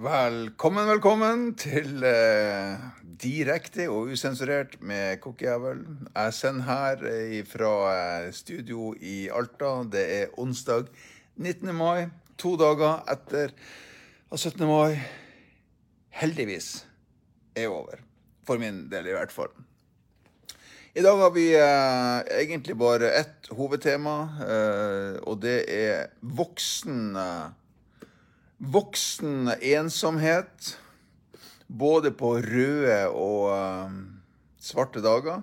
Velkommen, velkommen til eh, Direkte og usensurert med Kokkjævel. Jeg sender her eh, fra eh, studio i Alta. Det er onsdag 19. mai, to dager etter at 17. mai heldigvis er over. For min del, i hvert fall. I dag har vi eh, egentlig bare ett hovedtema, eh, og det er voksen eh, Voksen ensomhet, både på røde og uh, svarte dager.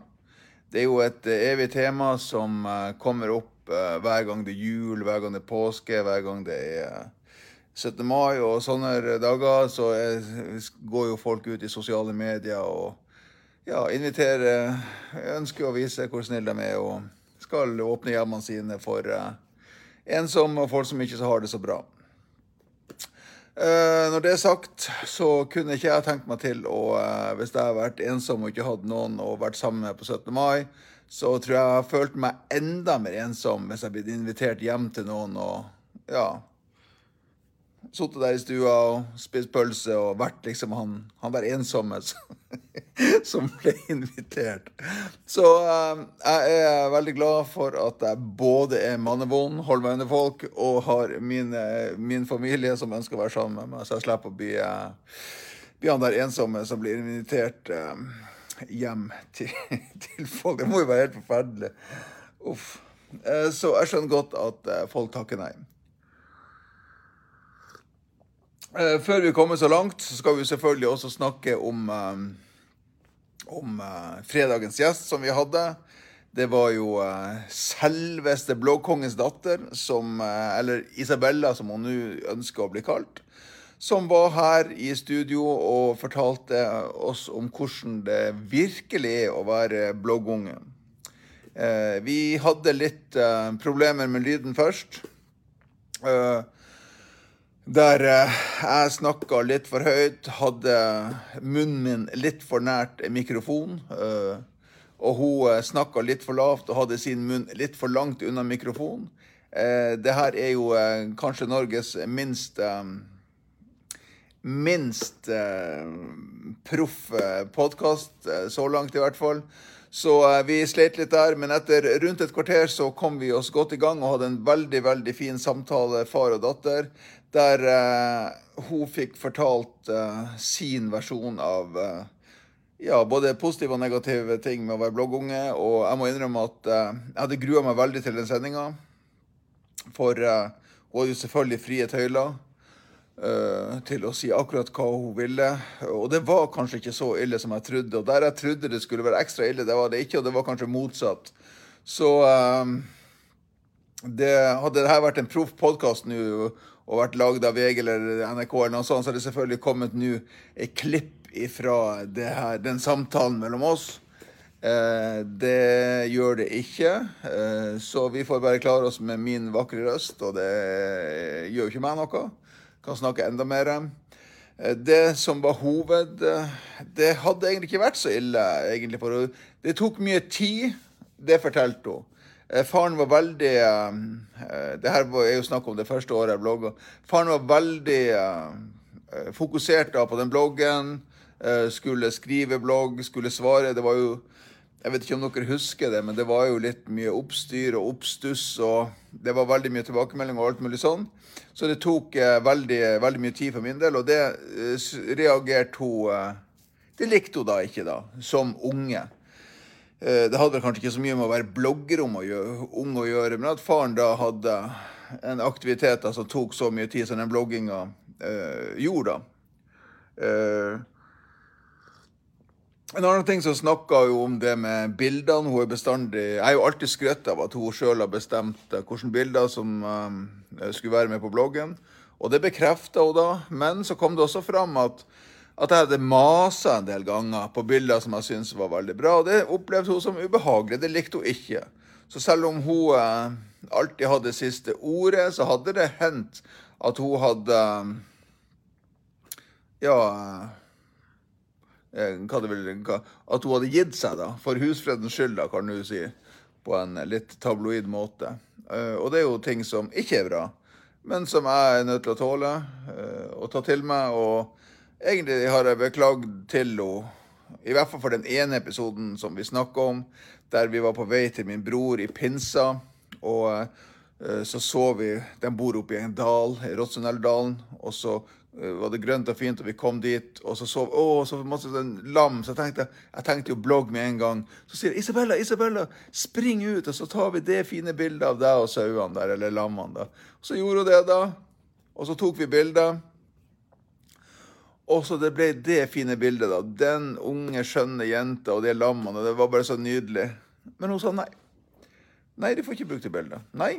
Det er jo et uh, evig tema som uh, kommer opp hver gang det er jul, hver gang det er påske, hver gang det er 17. mai og sånne dager. Så går jo folk ut i sosiale medier og ja, inviterer Ønsker å vise hvor snille de er og skal åpne hjemmene sine for ensomme og folk som ikke har det så bra. Uh, når det er sagt, så kunne ikke jeg tenkt meg til å uh, Hvis jeg har vært ensom og ikke hatt noen og vært sammen med på 17. mai, så tror jeg jeg følte meg enda mer ensom hvis jeg ble invitert hjem til noen og ja Sittet der i stua og spist pølse og vært liksom han, han der ensomme som ble invitert. Så uh, jeg er veldig glad for at jeg både er mannevond, holder meg under folk, og har min, min, familie som ønsker å være sammen med meg, så jeg slipper å bli, uh, bli han der ensomme som blir invitert uh, hjem til, til, folk. Det må jo være helt forferdelig. Uff. Så jeg skjønner godt at folk takker nei. Eh, før vi kommer så langt, så skal vi selvfølgelig også snakke om, eh, om eh, fredagens gjest som vi hadde. Det var jo selveste bloggkongens datter, som, eller Isabella som hun nå ønsker å bli kalt, som var her i studio og fortalte oss om hvordan det virkelig er å være bloggunge. Vi hadde litt problemer med lyden først der eh, jeg snakka litt for høyt, hadde munnen min litt for nært mikrofon. Eh, og hun eh, snakka litt for lavt og hadde sin munn litt for langt unna mikrofonen. Det her er jo kanskje Norges minst minst proff podkast, så langt i hvert fall. Så vi sleit litt der, men etter rundt et kvarter så kom vi oss godt i gang og hadde en veldig veldig fin samtale, far og datter der uh, hun fikk fortalt uh, sin versjon av uh, ja, både positive og negative ting med å være bloggunge. Og jeg må innrømme at jeg hadde grua meg veldig til den sendinga. For hun hadde jo selvfølgelig frie tøyler til å si akkurat hva hun ville. Og det var kanskje ikke så ille som jeg trodde. Og der jeg trodde det skulle være ekstra ille, det var det ikke, og det var kanskje motsatt. Så det, hadde dette vært en proff podkast nå og vært lagd av VG eller NRK, eller noe sånt, så har det selvfølgelig kommet nå et klipp fra den samtalen mellom oss. Eh, det gjør det ikke, eh, så vi får bare klare oss med min vakre røst, og det gjør jo ikke meg noe. Kan snakke enda mer. Eh, det som var hoved Det hadde egentlig ikke vært så ille, egentlig. Det tok mye tid. Det fortalte hun. Eh, faren var veldig uh, Det her er jo snakk om det første året jeg blogga. Faren var veldig fokusert da på den bloggen. Skulle skrive blogg, skulle svare. Det var jo Jeg vet ikke om dere husker det, men det var jo litt mye oppstyr og oppstuss. Og det var veldig mye tilbakemelding og alt mulig sånn. Så det tok veldig, veldig, mye tid for min del, og det reagerte hun Det likte hun da ikke, da, som unge. Eh, det hadde kanskje ikke så mye med å være blogger om å gjøre, ung å gjøre, men at faren da hadde en aktivitet som tok så mye tid som den blogginga eh, gjorde. Eh, en annen ting som snakka jo om det med bildene. Hun er bestandig Jeg er jo alltid skrøtt av at hun sjøl har bestemt eh, hvilke bilder som eh, skulle være med på bloggen. Og det bekrefta hun da, men så kom det også fram at at jeg hadde masa en del ganger på bilder som jeg syntes var veldig bra. og Det opplevde hun som ubehagelig. Det likte hun ikke. Så selv om hun eh, alltid hadde siste ordet, så hadde det hendt at hun hadde Ja eh, hva det vil, hva, At hun hadde gitt seg, da. For husfredens skyld, da, kan du si. På en litt tabloid måte. Og det er jo ting som ikke er bra. men som jeg er nødt til å tåle og ta til meg. Og egentlig har jeg beklagd til henne, i hvert fall for den ene episoden som vi snakka om, der vi var på vei til min bror i Pinsa. Og uh, så så vi De bor oppe i en dal, Rotsunelvdalen. Og så uh, var det grønt og fint, og vi kom dit, og så så Å, så masse sånn lam. Så jeg tenkte, jeg tenkte jo blogg med en gang. Så sier jeg, Isabella, Isabella, spring ut, og så tar vi det fine bildet av deg og sauene der, eller lammene. da. Så gjorde hun det, da. Og så tok vi bilder. Og så det ble det fine bildet, da. Den unge, skjønne jenta og de lammene. Det var bare så nydelig. Men hun sa nei. Nei, de får ikke brukt det bildet. Nei.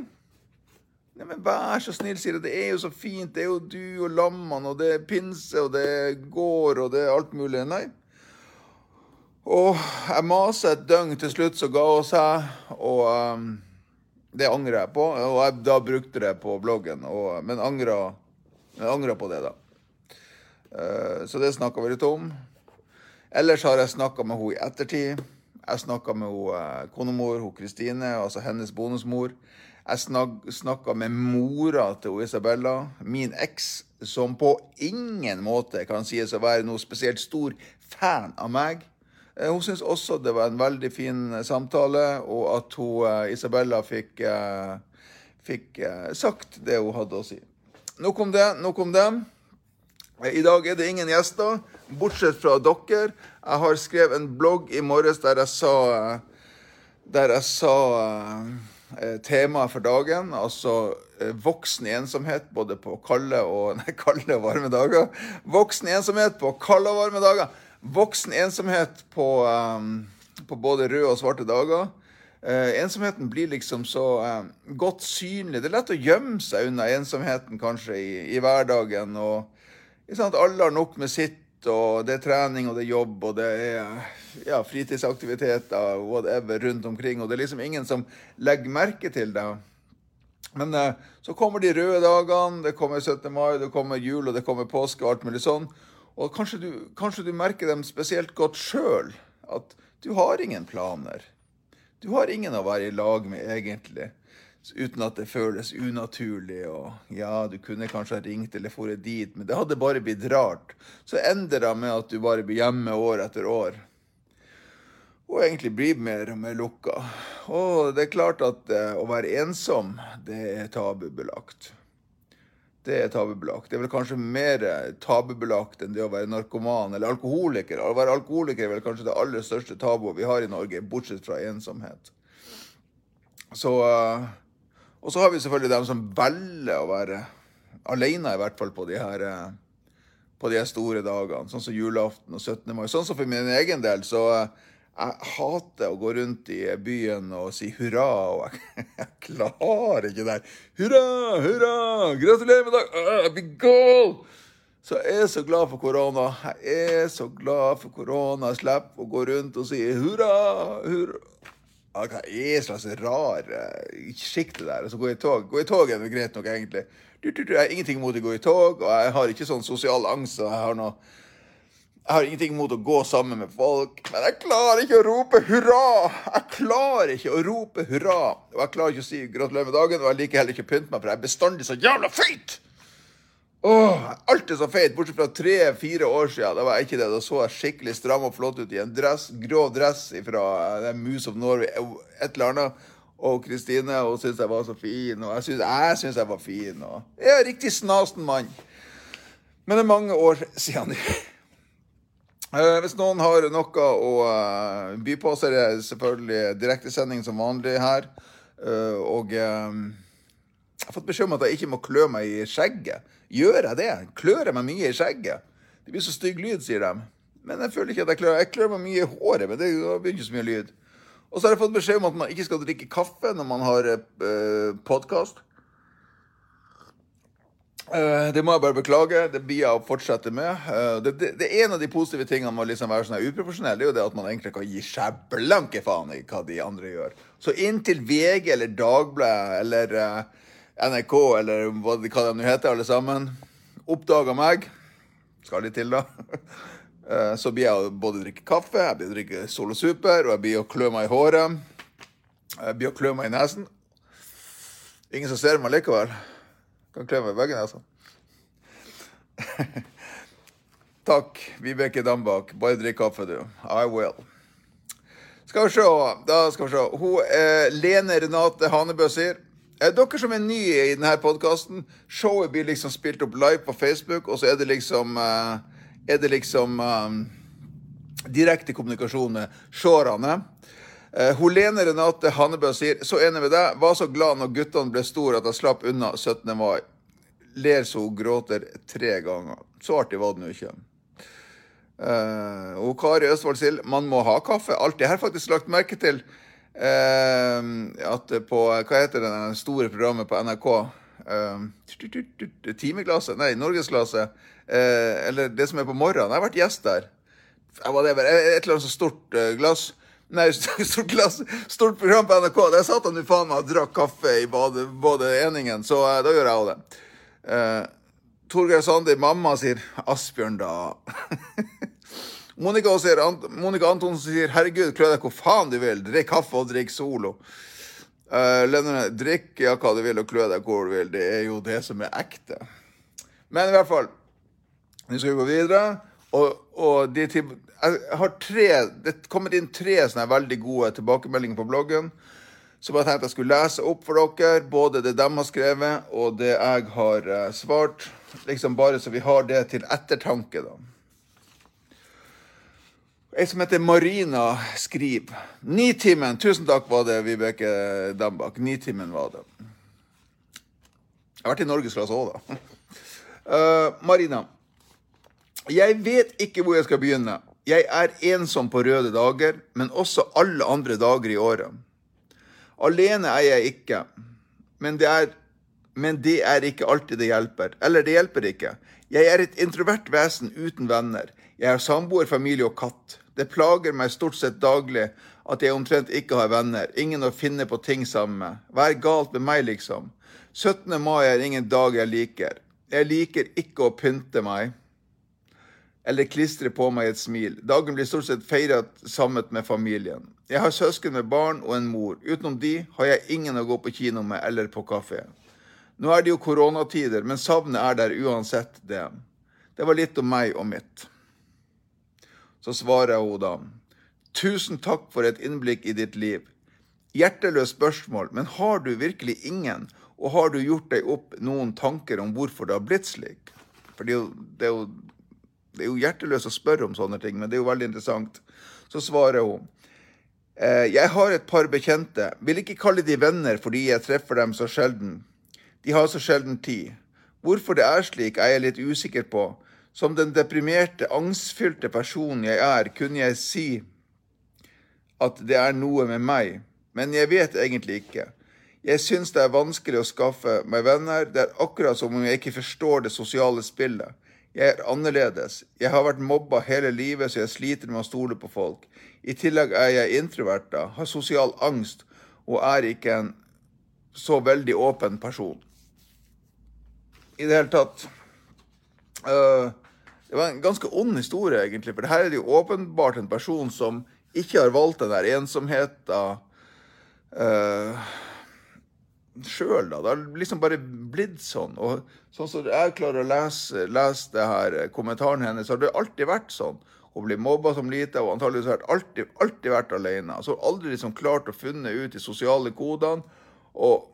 Nei, men Vær så snill, sier jeg. Det er jo så fint. Det er jo du og lammene, og det er pinse, og det er gård, og det er alt mulig. Nei. Og jeg maser et døgn. Til slutt så ga hun seg. Og um, det angrer jeg på. Og jeg da brukte det på bloggen, og, men angra, på det, da. Uh, så det snakka vi litt om. Ellers har jeg snakka med henne i ettertid. Jeg snakka med henne, uh, konemor, hun Kristine, altså hennes bonusmor. Jeg snakka med mora til Isabella, min eks, som på ingen måte kan sies å være noe spesielt stor fan av meg. Eh, hun syntes også det var en veldig fin eh, samtale, og at hun, eh, Isabella fikk, fikk sagt det hun hadde å si. Nok om det. Nok om det. I dag er det ingen gjester, bortsett fra dere. Jeg har skrevet en blogg i morges der jeg sa, der jeg sa temaet for dagen, altså voksen ensomhet både på kalde og, nei, kalde og varme dager. Voksen ensomhet på kalde og varme dager. Voksen ensomhet på, um, på både røde og svarte dager. Uh, ensomheten blir liksom så uh, godt synlig. Det er lett å gjemme seg unna ensomheten kanskje i, i hverdagen. og Alle har nok med sitt, og det er trening og det er jobb og det er ja, fritidsaktiviteter whatever rundt omkring. Og det er liksom ingen som legger merke til det. Men eh, så kommer de røde dagene, det kommer 17. mai, det kommer jul og det kommer påske og alt mulig sånn. Og kanskje du, kanskje du merker dem spesielt godt sjøl. At du har ingen planer. Du har ingen å være i lag med, egentlig. Uten at det føles unaturlig. Og ja, du kunne kanskje ha ringt eller dratt dit, men det hadde bare blitt rart. Så ender det med at du bare blir hjemme år etter år. Og egentlig blir mer og mer lukka. Og det er klart at eh, å være ensom, det er tabubelagt det er tabubelagt. Det er vel kanskje mer tabubelagt enn det å være narkoman eller alkoholiker. Å være alkoholiker er vel kanskje det aller største tabuet vi har i Norge, bortsett fra ensomhet. Så, eh, og så har vi selvfølgelig dem som velger å være alene, i hvert fall på de her, eh, på de store dagene, sånn som julaften og 17. mai. Sånn som for min egen del, så eh, jeg hater å gå rundt i byen og si hurra, og jeg, klarer ikke det. Hurra, hurra! Gratulerer med dagen! Jeg! Så jeg er så glad for korona. Jeg er så glad for korona. Jeg slipper å gå rundt og si hurra, hurra. Hva er slags rar sjikt det der? Altså, gå i tog Gå i tog er greit nok, egentlig. Jeg har ingenting imot å gå i tog, og jeg har ikke sånn sosial angst. og jeg har noe jeg har ingenting imot å gå sammen med folk, men jeg klarer ikke å rope hurra! Jeg klarer ikke å rope hurra! Og jeg klarer ikke å si gratulerer med dagen, og jeg liker heller ikke å pynte meg, for jeg er bestandig så jævla feit! Åh, alt er så feit, bortsett fra tre-fire år siden. Da var jeg ikke det. Da så jeg skikkelig stram og flott ut i en dress, grov dress fra uh, Moose of Norway, et eller annet. Og Kristine hun syntes jeg var så fin, og jeg syns jeg, jeg var fin. Og jeg er riktig snasen mann. Men det er mange år siden. nå. hvis noen har noe å by på, så er det selvfølgelig direktesending som vanlig her. Og jeg har fått beskjed om at jeg ikke må klø meg i skjegget. Gjør jeg det? Klør jeg meg mye i skjegget? Det blir så stygg lyd, sier de. Men jeg føler ikke at jeg klør. Jeg klør meg mye i håret, men det blir ikke så mye lyd. Og så har jeg fått beskjed om at man ikke skal drikke kaffe når man har eh, podkast. Eh, det må jeg bare beklage. Det blir jeg å fortsette med. Eh, det, det, det, er En av de positive tingene med å liksom være sånn uprofesjonell, det er jo det at man egentlig kan gi seg blanke faen i hva de andre gjør. Så inntil VG eller Dagbladet eller uh, NRK eller hva, de nå heter, alle sammen, oppdager meg Skal litt til, da. så blir jeg både drikke kaffe, jeg blir å drikke Solo Super, og jeg blir å klø meg i håret. Jeg blir å klø meg i nesen. Ingen som ser meg likevel. Kan klø meg i veggen, altså. Takk, Vibeke Dambak. Bare drikk kaffe, du. I will. Skal vi se. Da skal vi se. Hun, eh, Lene Renate Hanebø sier eh, Dere som er nye i denne podkasten, showet blir liksom spilt opp live på Facebook, og så er det liksom eh, Er det liksom eh, direkte kommunikasjon med seerne. Eh, hun Lene Renate Hannebø sier så enig med deg. Var så glad når guttene ble store at jeg slapp unna 17. mai. Ler så hun gråter tre ganger. Så artig var det nå ikke. Uh, og Kari Østfold sier man må ha kaffe. Alt det har faktisk lagt merke til at på Hva heter det store programmet på NRK? Uh, timeglasset? Nei, norgesklasse. Uh, eller det som er på morgenen. Jeg har vært gjest der. Jeg var det, et eller annet så stort glass. Nei, stort glass, stort program på NRK. Der satt han jo faen meg og drakk kaffe i bade, både eningen, så da gjør jeg òg det. Torgeir Sandi, mamma sier Asbjørn, da. Monica, Ant Monica Antonsen sier 'herregud, klø deg hvor faen du vil'. Drikk kaffe og drikk Solo. Uh, Lennart, drikk ja, hva du vil og klø deg hvor du vil. Det er jo det som er ekte. Men i hvert fall Nå skal vi gå videre. Og, og de jeg har tre, det kommet inn tre sånne veldig gode tilbakemeldinger på bloggen. Så jeg tenkte jeg skulle lese opp for dere både det de har skrevet, og det jeg har uh, svart. Liksom bare så vi har det til ettertanke, da. Ei som heter Marina skriver. Nitimen. Tusen takk var det, Vibeke Dambak. Nitimen var det. Jeg har vært i norgesklasse òg, da. Uh, Marina. Jeg vet ikke hvor jeg skal begynne. Jeg er ensom på røde dager, men også alle andre dager i året. Alene er jeg ikke, men det er, men det er ikke alltid det hjelper. Eller det hjelper ikke. Jeg er et introvert vesen uten venner. Jeg har samboer, familie og katt. Det plager meg stort sett daglig at jeg omtrent ikke har venner, ingen å finne på ting sammen med. Hva er galt med meg, liksom? 17. mai er ingen dag jeg liker. Jeg liker ikke å pynte meg eller klistre på meg et smil. Dagen blir stort sett feiret sammen med familien. Jeg har søsken med barn og en mor. Utenom de har jeg ingen å gå på kino med eller på kafé. Nå er det jo koronatider, men savnet er der uansett det. Det var litt om meg og mitt. Så svarer hun da. Tusen takk for et innblikk i ditt liv. Hjerteløst spørsmål, men har du virkelig ingen, og har du gjort deg opp noen tanker om hvorfor det har blitt slik? For det er jo, det er jo det er jo hjerteløst å spørre om sånne ting, men det er jo veldig interessant. Så svarer hun. Eh, jeg har et par bekjente. Vil ikke kalle de venner fordi jeg treffer dem så sjelden. De har så sjelden tid. Hvorfor det er slik, er jeg litt usikker på. Som den deprimerte, angstfylte personen jeg er, kunne jeg si at det er noe med meg, men jeg vet egentlig ikke. Jeg syns det er vanskelig å skaffe meg venner. Det er akkurat som om jeg ikke forstår det sosiale spillet. Jeg er annerledes. Jeg har vært mobba hele livet, så jeg sliter med å stole på folk. I tillegg er jeg introvert, da, har sosial angst og er ikke en så veldig åpen person. I det hele tatt uh, Det var en ganske ond historie, egentlig. For her er det jo åpenbart en person som ikke har valgt den der ensomheten. Uh, sjøl, da. Det har liksom bare blitt sånn. Og sånn som jeg klarer å lese, lese det her eh, kommentaren hennes, så har det alltid vært sånn. Hun blir mobba som lite, og antakeligvis har alltid, alltid vært alene. Så har aldri liksom klart å finne ut de sosiale kodene. Og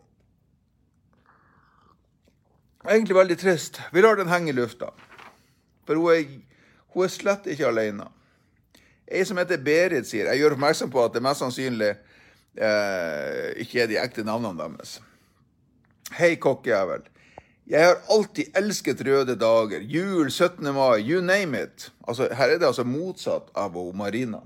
egentlig veldig trist. Vi lar den henge i lufta. For hun er, hun er slett ikke alene. Ei som heter Berit, sier Jeg gjør oppmerksom på at det mest sannsynlig eh, ikke er de ekte navnene deres. Hei, kokkejævel. Jeg har alltid elsket røde dager. Jul, 17. mai, you name it. Altså, her er det altså motsatt av Marina.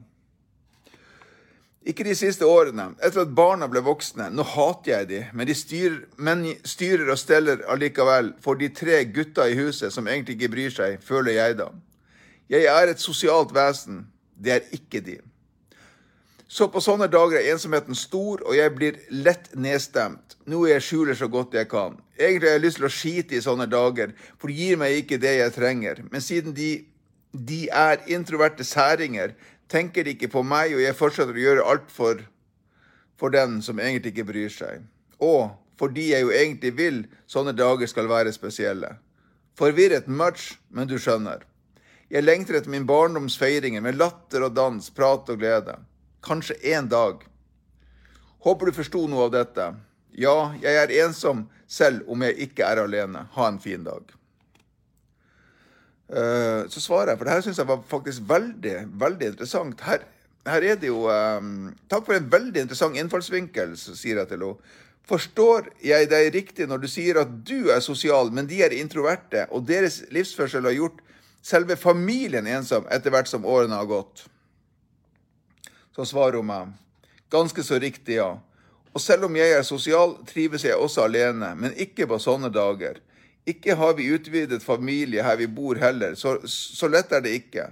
Ikke de siste årene. Etter at barna ble voksne. Nå hater jeg de, men de styrer, men styrer og steller allikevel for de tre gutta i huset som egentlig ikke bryr seg, føler jeg da. Jeg er et sosialt vesen. Det er ikke de. Så på sånne dager er ensomheten stor, og jeg blir lett nedstemt. Noe jeg skjuler så godt jeg kan. Egentlig har jeg lyst til å skite i sånne dager, for de gir meg ikke det jeg trenger. Men siden de, de er introverte særinger, tenker de ikke på meg, og jeg fortsetter å gjøre alt for, for den som egentlig ikke bryr seg. Og fordi jeg jo egentlig vil sånne dager skal være spesielle. Forvirret much, men du skjønner. Jeg lengter etter min barndoms feiringer med latter og dans, prat og glede. Kanskje én dag. Håper du forsto noe av dette. Ja, jeg er ensom selv om jeg ikke er alene. Ha en fin dag. Uh, så svarer jeg, for det her syns jeg var faktisk veldig, veldig interessant. Her, her er det jo um, Takk for en veldig interessant innfallsvinkel, sier jeg til henne. Forstår jeg deg riktig når du sier at du er sosial, men de er introverte, og deres livsførsel har gjort selve familien ensom etter hvert som årene har gått? Så svarer hun meg, ganske så riktig, ja. Og selv om jeg er sosial, trives jeg også alene, men ikke på sånne dager. Ikke har vi utvidet familie her vi bor heller, så, så lett er det ikke.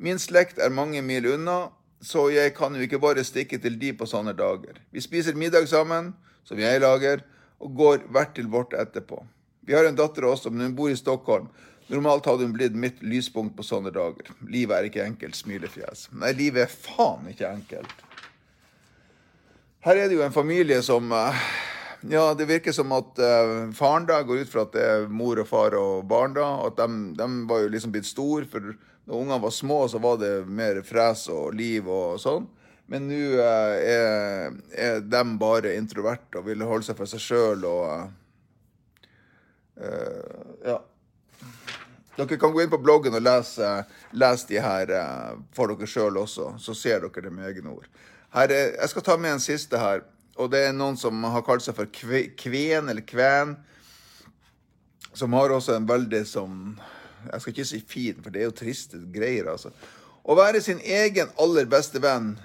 Min slekt er mange mil unna, så jeg kan jo ikke bare stikke til de på sånne dager. Vi spiser middag sammen, som jeg lager, og går hvert til vårt etterpå. Vi har en datter også, men hun bor i Stockholm. Normalt hadde hun blitt mitt lyspunkt på sånne dager. Livet er ikke enkelt, smilefjes. Nei, livet er faen ikke enkelt. Her er det jo en familie som eh, Ja, det virker som at uh, faren da går ut fra at det er mor og far og barn da. At de, de var jo liksom blitt store. For når ungene var små, så var det mer fres og liv og sånn. Men nå uh, er, er de bare introverte og vil holde seg for seg sjøl og uh, Ja. Dere kan gå inn på bloggen og lese, lese de her for dere sjøl også, så ser dere det med egne ord. Her er, jeg skal ta med en siste her. Og det er noen som har kalt seg for Kven eller Kven. Som har også en veldig sånn Jeg skal ikke si fin, for det er jo triste greier, altså. Å være sin egen aller beste venn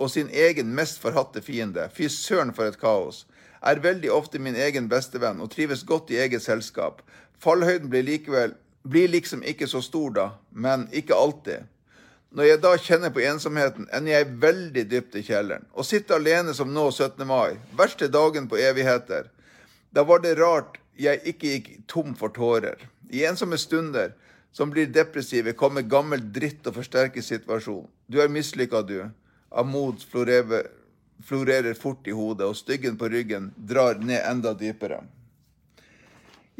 og sin egen mest forhatte fiende, fy søren for et kaos, er veldig ofte min egen bestevenn og trives godt i eget selskap. Fallhøyden blir likevel blir liksom ikke så stor da, men ikke alltid. Når jeg da kjenner på ensomheten, ender jeg veldig dypt i kjelleren. Å sitte alene som nå 17. mai, verste dagen på evigheter. Da var det rart jeg ikke gikk tom for tårer. I ensomme stunder som blir depressive, kommer gammel dritt og forsterker situasjonen. Du er mislykka, du Amod florerer, fort i hodet, og styggen på ryggen drar ned enda dypere.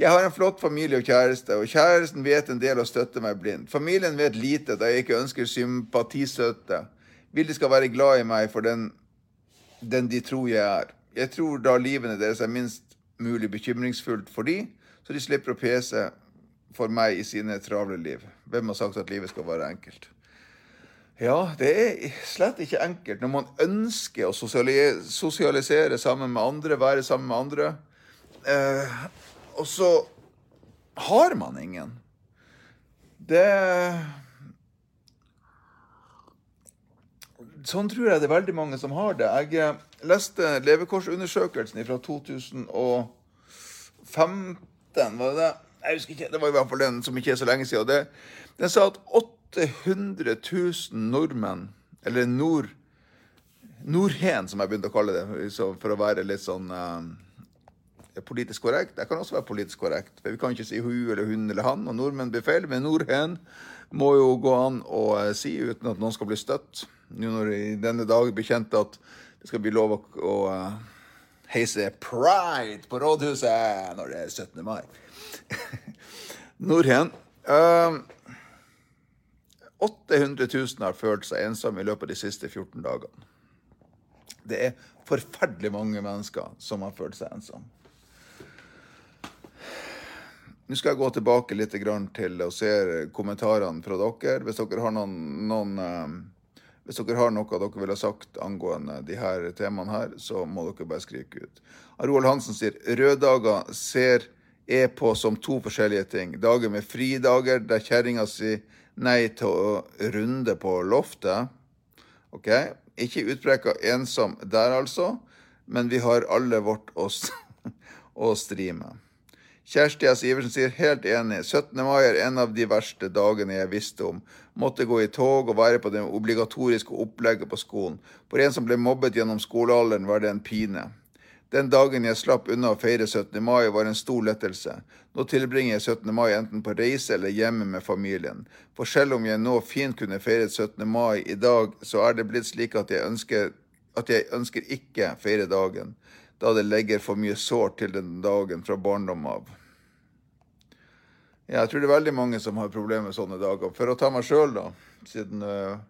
Jeg har en flott familie og kjæreste, og kjæresten vet en del og støtter meg blindt. Familien vet lite, da jeg ikke ønsker sympatisøte. Vil de skal være glad i meg for den, den de tror jeg er. Jeg tror da livene deres er minst mulig bekymringsfullt for de, så de slipper å pese for meg i sine travle liv. Hvem har sagt at livet skal være enkelt? Ja, det er slett ikke enkelt når man ønsker å sosialisere sammen med andre, være sammen med andre. Eh, og så har man ingen. Det Sånn tror jeg det er veldig mange som har det. Jeg eh, leste levekårsundersøkelsen fra 2015, var det det? Jeg husker ikke, det var i hvert fall den som ikke er så lenge siden. Det, den sa at 800 000 nordmenn, eller nord, nordhen, som jeg begynte å kalle det, for å være litt sånn uh, politisk korrekt. Jeg kan også være politisk korrekt. for Vi kan ikke si hun eller hun eller han, og nordmenn blir feil. Men nordhen må jo gå an å uh, si uten at noen skal bli støtt. Nå når det i denne dag blir kjent at det skal bli lov å, uh, heise pride på rådhuset når det er 17. mai. Nordhen. Uh, 800 000 har følt seg ensomme i løpet av de siste 14 dagene. Det er forferdelig mange mennesker som har følt seg ensomme. Nå skal jeg gå tilbake litt til å se kommentarene fra dere. Hvis dere har, noen, noen, eh, hvis dere har noe dere ville sagt angående de her temaene her, så må dere bare skrike ut. Roald Hansen sier røddager ser jeg på som to forskjellige ting. Dager med fridager der kjerringa sier nei til å runde på loftet. Ok, Ikke utpreka ensom der, altså, men vi har alle vårt å, å stri med. Kjersti S. Iversen sier helt enig. 17. mai er en av de verste dagene jeg visste om. Måtte gå i tog og være på det obligatoriske opplegget på skolen. For en som ble mobbet gjennom skolealderen, var det en pine. Den dagen jeg slapp unna å feire 17. mai, var en stor lettelse. Nå tilbringer jeg 17. mai enten på reise eller hjemme med familien. For selv om jeg nå fint kunne feiret 17. mai i dag, så er det blitt slik at jeg ønsker, at jeg ønsker ikke feire dagen. da det legger for mye sår til den dagen fra barndom av. Ja, jeg tror det er veldig mange som har problemer med sånne dager. For å ta meg sjøl, da, siden, uh,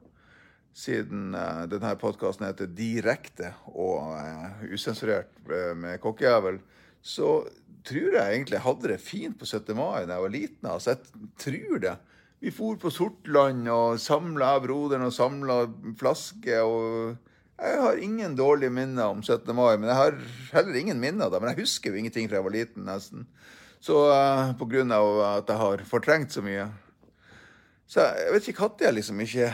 siden uh, denne podkasten heter Direkte og uh, usensurert med kokkejævel, så tror jeg egentlig jeg hadde det fint på 17. mai da jeg var liten. Altså, jeg tror det. Vi for på Sortland og samla broderen og samla flasker. og Jeg har ingen dårlige minner om 17. mai, men jeg har heller ingen minner da. Men jeg husker jo ingenting fra jeg var liten, nesten. Så uh, på grunn av at jeg har fortrengt så mye. Så jeg vet ikke når jeg liksom ikke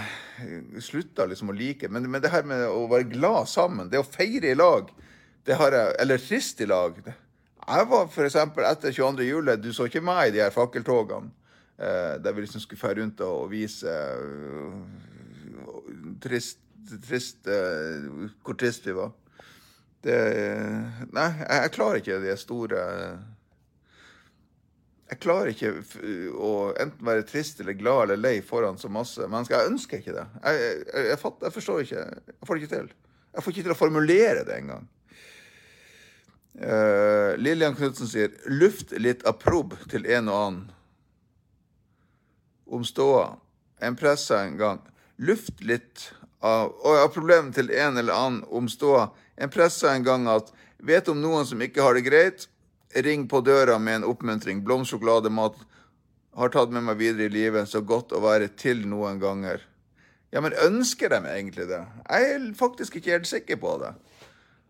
slutta liksom å like men, men det her med å være glad sammen, det å feire i lag, det har jeg, eller trist i lag jeg var f.eks. etter 22. juli Du så ikke meg i de her fakkeltogene. Eh, der vi liksom skulle fære rundt og vise uh, trist, trist uh, hvor trist vi var. Det Nei, jeg, jeg klarer ikke de store Jeg klarer ikke å enten være trist eller glad eller lei foran så masse mennesker. Jeg ønsker ikke det. Jeg, jeg, jeg, fatter, jeg forstår ikke. Jeg får det ikke til. Jeg får ikke til å formulere det engang. Uh, Lillian Knutsen sier 'luft litt approb til en og annen'. Om ståa. En pressa en gang. Luft litt av Og ja, problemet til en eller annen om ståa. En pressa en gang at 'vet om noen som ikke har det greit', ring på døra med en oppmuntring. Blomsjokolade, mat har tatt med meg videre i livet. Så godt å være til noen ganger. Ja, men ønsker de egentlig det? Jeg er faktisk ikke helt sikker på det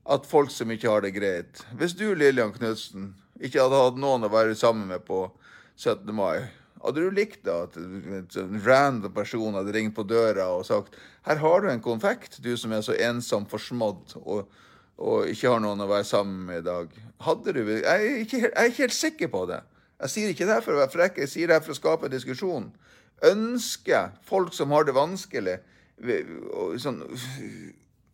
at folk som ikke har det greit Hvis du, Lillian Knutsen, ikke hadde hatt noen å være sammen med på 17. mai, hadde du likt det at en random person hadde ringt på døra og sagt her har du en konfekt, du som er så ensom forsmådd og, og ikke har noen å være sammen med i dag. Hadde du Jeg er ikke, jeg er ikke helt sikker på det. Jeg sier ikke det for å være frekk, jeg sier det for å skape diskusjon. Ønsker folk som har det vanskelig sånn,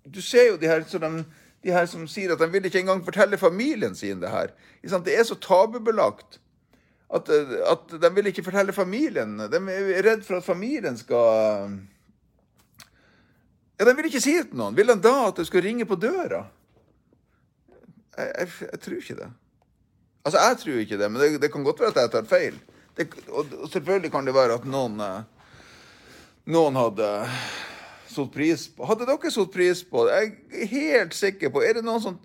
Du ser jo de her sånn de her som sier at de vil ikke engang fortelle familien sin det her. Det er så tabubelagt at, at de vil ikke fortelle familien. De er redd for at familien skal Ja, De vil ikke si det til noen. Vil de da at det skal ringe på døra? Jeg, jeg, jeg, tror ikke det. Altså, jeg tror ikke det, men det, det kan godt være at jeg tar feil. Det, og, og, selvfølgelig kan det være at noen, noen hadde satt pris på. Hadde dere satt pris på det? Jeg er helt sikker på Er det noen som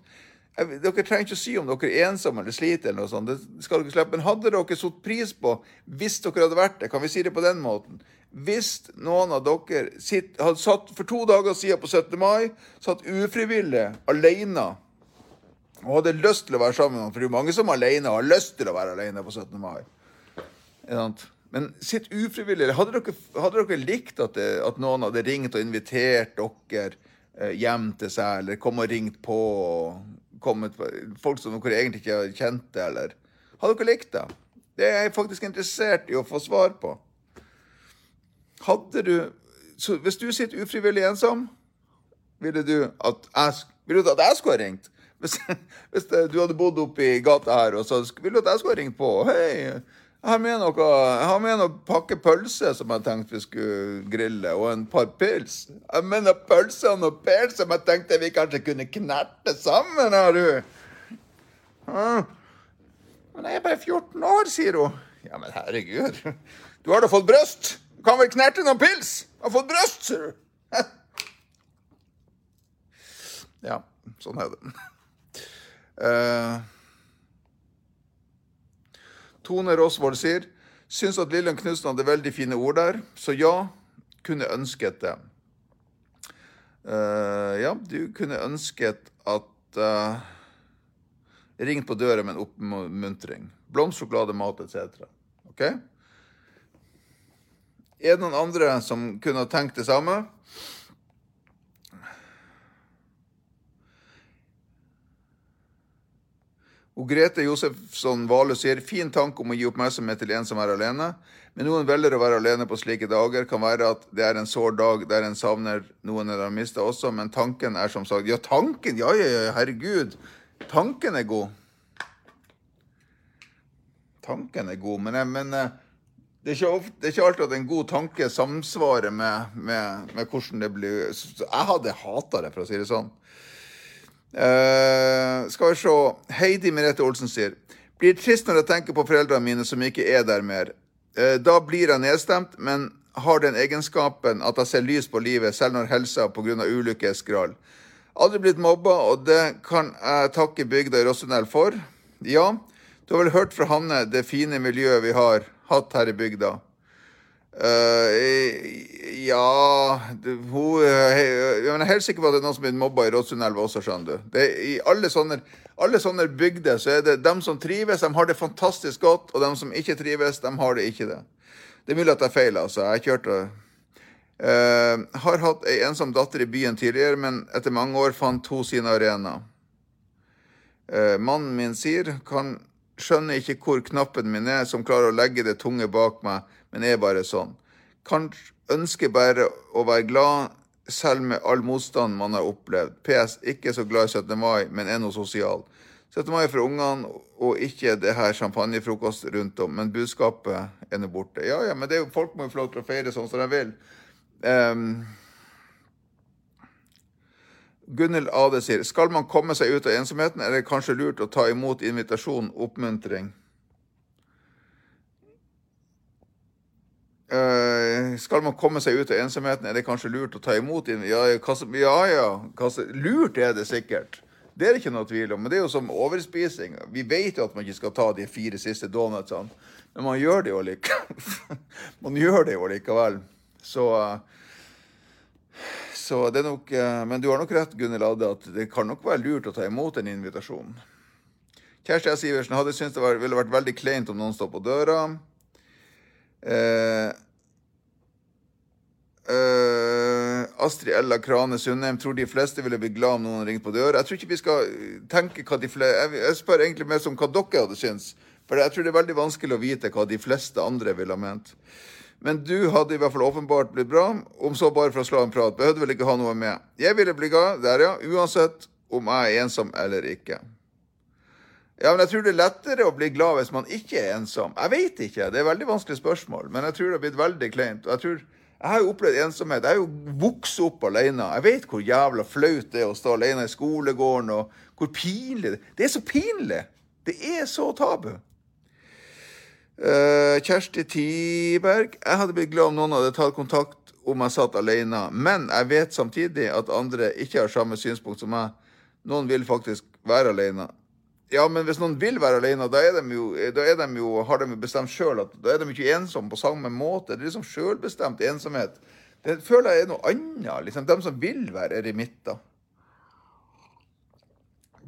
Dere trenger ikke å si om dere er ensomme eller sliter, eller noe sånt. Det skal dere slippe. Men hadde dere satt pris på hvis dere hadde vært det? Kan vi si det på den måten? Hvis noen av dere sitt, hadde satt for to dager siden på 17. mai, satt ufrivillig alene og hadde lyst til å være sammen med noen, for det er jo mange som er alene har lyst til å være alene på 17. mai. Men sitt ufrivillig. Hadde dere, hadde dere likt at, det, at, noen hadde ringt og invitert dere eh, hjem til seg, eller kom og ringt på, kommet, folk som dere egentlig ikke kjente, eller Hadde dere likt det? Det er jeg faktisk interessert i å få svar på. Hadde du så Hvis du sitter ufrivillig ensom, ville du at jeg, ville du at jeg skulle ha ringt? Hvis, hvis du hadde bodd oppe i gata her, og så ville du at jeg skulle ha ringt på? Hei, jeg har med noe, jeg har med noe pakke pølse som jeg tenkte vi skulle grille, og en par pils. Jeg mener pølse og noe pils som jeg tenkte vi kanskje kunne knerte sammen, har du. Men jeg er bare 14 år, sier hun. Ja, men herregud. Du har da fått bryst? Du kan vel knerte noen pils? Du har fått bryst, sier du. Ja, sånn er det. Uh, Tone Rosvold sier syns at Lillian Knutsen hadde veldig fine ord der, så ja, kunne ønsket det. Uh, ja, du kunne ønsket at uh, Ring på døra med en oppmuntring. Blomst, sjokolade, mat etc. OK? Er det noen andre som kunne tenkt det samme? Og Grete Josefsson Vale sier fin tanke om å gi oppmerksomhet til en som er alene. Men noen velger å være alene på slike dager. Kan være at det er en sår dag der en savner noen en har mista også, men tanken er som sagt Ja, tanken! Ja, ja, ja, herregud. Tanken er god. Tanken er god, men, men eh, det, er ofte, det, er ikke alltid at en god tanke samsvarer med, med, med hvordan det blir Jeg hadde hata det, for å si det sånn. Eh, skal vi se. Heidi Merete Olsen sier Blir trist når jeg tenker på foreldrene mine som ikke er der mer. Uh, da blir jeg nedstemt, men har den egenskapen at jeg ser lys på livet, selv når helsa pga. ulykke er skral. Aldri blitt mobba, og det kan jeg takke bygda i Rossenell for. Ja, du har vel hørt fra Hanne det fine miljøet vi har hatt her i bygda. Uh, ja hun, Jeg er helt sikker på at det er noen som blir mobba i Rådsundelva også, skjønner du. Det, I alle sånne, alle sånne bygder så er det dem som trives, de har det fantastisk godt, og dem som ikke trives, de har det ikke det. Det er mulig at jeg feiler, altså. Jeg kjørte uh, Har hatt ei ensom datter i byen tidligere, men etter mange år fant hun sin arena. Uh, mannen min sier kan skjønner ikke hvor knappen min er som klarer å legge det tunge bak meg, men er bare sånn. Kanskje ønsker bare å være glad selv med all motstand man har opplevd. PS. Ikke så glad i 17. mai, men er noe sosial. 17. mai for ungene, og ikke det her champagnefrokost rundt om. Men budskapet er nå borte. Ja, ja, men jo, folk må jo få lov til å feire sånn som de vil. Um, Gunhild Ade sier skal man komme seg ut av ensomheten, er det kanskje lurt å ta imot invitasjon, oppmuntring. Uh, skal man komme seg ut av ensomheten, er det kanskje lurt å ta imot Ja, ja, ja lurt er det sikkert. Det er det ikke noe tvil om. Men det er jo som overspising. Vi vet jo at man ikke skal ta de fire siste donutsene, men man gjør det jo likevel. man gjør det jo likevel. Så så det er nok, uh, men du har nok rett, Gunhild Adde, at det kan nok være lurt å ta imot en invitasjon. Kjersti S. Iversen hadde syntes det ville vært veldig kleint om noen står på døra. Uh, Uh, Astrid Ella Krane Sundheim tror de fleste ville bli glad om noen ringte på døra. Jeg tror ikke vi skal tenke hva de fleste jeg, jeg, spør egentlig mer som hva dere hadde syntes. For jeg tror det er veldig vanskelig å vite hva de fleste andre ville ha ment. Men du hadde i hvert fall åpenbart blitt bra, om så bare for å slå en prat. Behøvde vel ikke ha noe med. Jeg ville bli glad der, ja. Uansett om jeg er ensom eller ikke. Ja, men jeg tror det er lettere å bli glad hvis man ikke er ensom. Jeg vet ikke, det er veldig vanskelig spørsmål. Men jeg tror det har blitt veldig kleint. Jeg jeg har jo opplevd ensomhet. Jeg har jo vokst opp alene. Jeg vet hvor jævla flaut det er å stå alene i skolegården, og hvor pinlig det er. Det er så pinlig! Det er så tabu. Uh, Kjersti Tiberg. Jeg hadde blitt glad om noen hadde tatt kontakt om jeg satt alene. Men jeg vet samtidig at andre ikke har samme synspunkt som meg. Noen vil faktisk være alene. Ja, men hvis noen vil være alene, da, de jo, da de jo, har de jo bestemt sjøl at da er de ikke ensomme på samme måte. Det er liksom sjølbestemt ensomhet. Det føler jeg er noe annet. Liksom, de som vil være eremitter.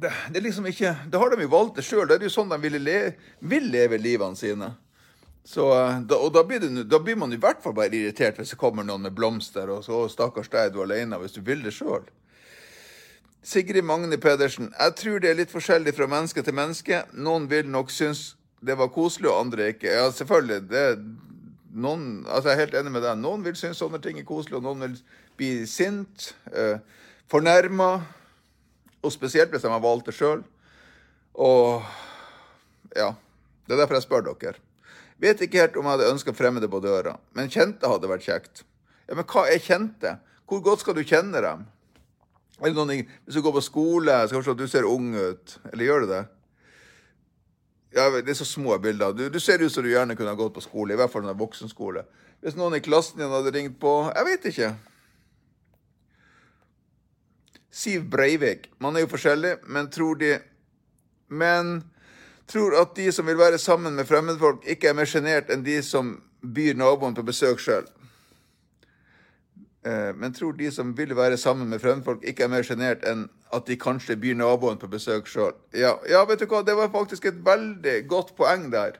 Det, det, er liksom ikke Da har de jo valgt det sjøl. Det er jo sånn de le, vil leve livene sine. Så, da, og da blir, det, da blir, man i hvert fall bare irritert hvis det kommer noen med blomster, og så 'stakkars deg, du er alene', hvis du vil det sjøl. Sigrid Magne Pedersen. Jeg tror det er litt forskjellig fra menneske til menneske. Noen vil nok synes det var koselig, og andre ikke. Ja, selvfølgelig. Det, noen, altså jeg er helt enig med deg. Noen vil synes sånne ting er koselig, og noen vil bli sint, eh, fornærma. Og spesielt hvis de har valgt det sjøl. Og ja. Det er derfor jeg spør dere. Vet ikke helt om jeg hadde ønska fremmede på døra, men kjente hadde vært kjekt. Ja, Men hva er kjente? Hvor godt skal du kjenne dem? Er noen, hvis du går på skole, så kanskje du ser ung ut. Eller gjør du det? Ja, Det er så små bilder. Du, du ser ut som du gjerne kunne ha gått på skole. I hvert fall en voksenskole. Hvis noen i klassen din hadde ringt på Jeg vet ikke. Siv Breivik. Man er jo forskjellig, men tror de Men tror at de som vil være sammen med fremmedfolk, ikke er mer sjenert enn de som byr naboen på besøk sjøl. Eh, men tror de som vil være sammen med fremmedfolk, ikke er mer sjenert enn at de kanskje byr naboen på besøk sjøl. Ja, ja, vet du hva, det var faktisk et veldig godt poeng der.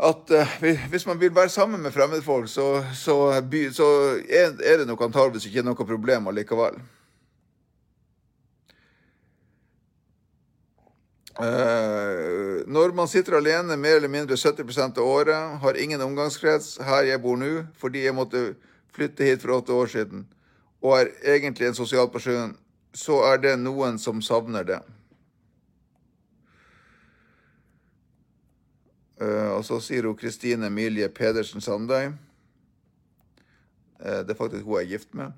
At uh, hvis man vil være sammen med fremmedfolk, så, så, by, så er, det nok antageligvis ikke noe problem allikevel. Uh, når man sitter alene mer eller mindre 70% av året, har ingen omgangskrets her jeg bor nå, fordi jeg måtte flytte hit for åtte år siden og er egentlig en sosial person, så er det noen som savner det. Uh, og så sier hun Kristine Emilie Pedersen Sandøy. Uh, det er faktisk hun jeg er gift med.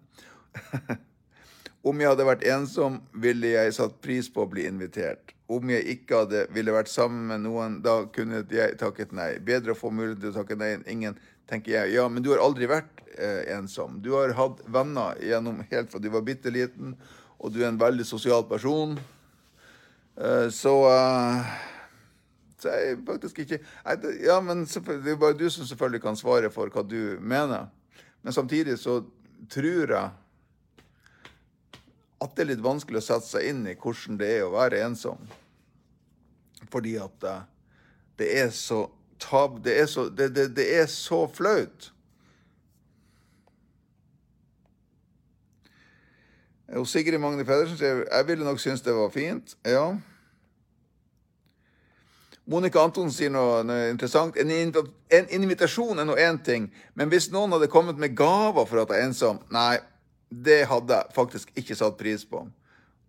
Om jeg hadde vært ensom, ville jeg satt pris på å bli invitert. Om jeg ikke hadde ville vært sammen med noen, da kunne jeg takket nei. Bedre å få mulighet til å takke nei enn ingen, tenker jeg. Ja, men du har aldri vært eh, ensom. Du har hatt venner gjennom helt fra du var bitte liten, og du er en veldig sosial person. Eh, så eh, så jeg faktisk ikke jeg, Ja, men det er bare du som selvfølgelig kan svare for hva du mener. Men samtidig så tror jeg at det er litt vanskelig å sette seg inn i hvordan det er å være ensom. Fordi at uh, det er så tab... Det er så, det, det, det er så flaut. Og Sigrid Magne Pedersen sier jeg ville nok synes det var fint. Ja. Monica Antonsen sier noe, noe interessant. En, en, invitasjon er nå én ting, men hvis noen hadde kommet med gaver for at jeg er ensom Nei, det hadde jeg faktisk ikke satt pris på.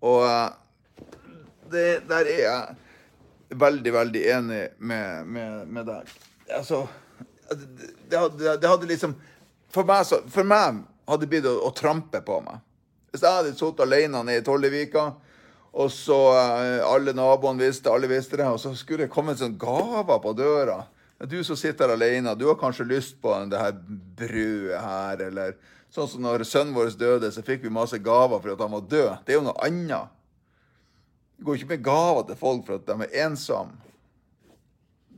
Og eh, det, der er jeg veldig, veldig enig med, med, med deg. Altså det, det, det, hadde, liksom For meg, så, for meg hadde det blitt å, å, trampe på meg. Hvis jeg hadde sittet alene nede i Tollevika og så uh, alle naboene visste, alle visste det, og så skulle det komme sånn gaver på døra. Du som sitter her alene, du har kanskje lyst på det her brødet her, eller sånn som når sønnen vår døde, så fikk vi masse gaver for at han var død. Det er jo noe annet. Det går ikke med gaver til folk for at de er ensomme.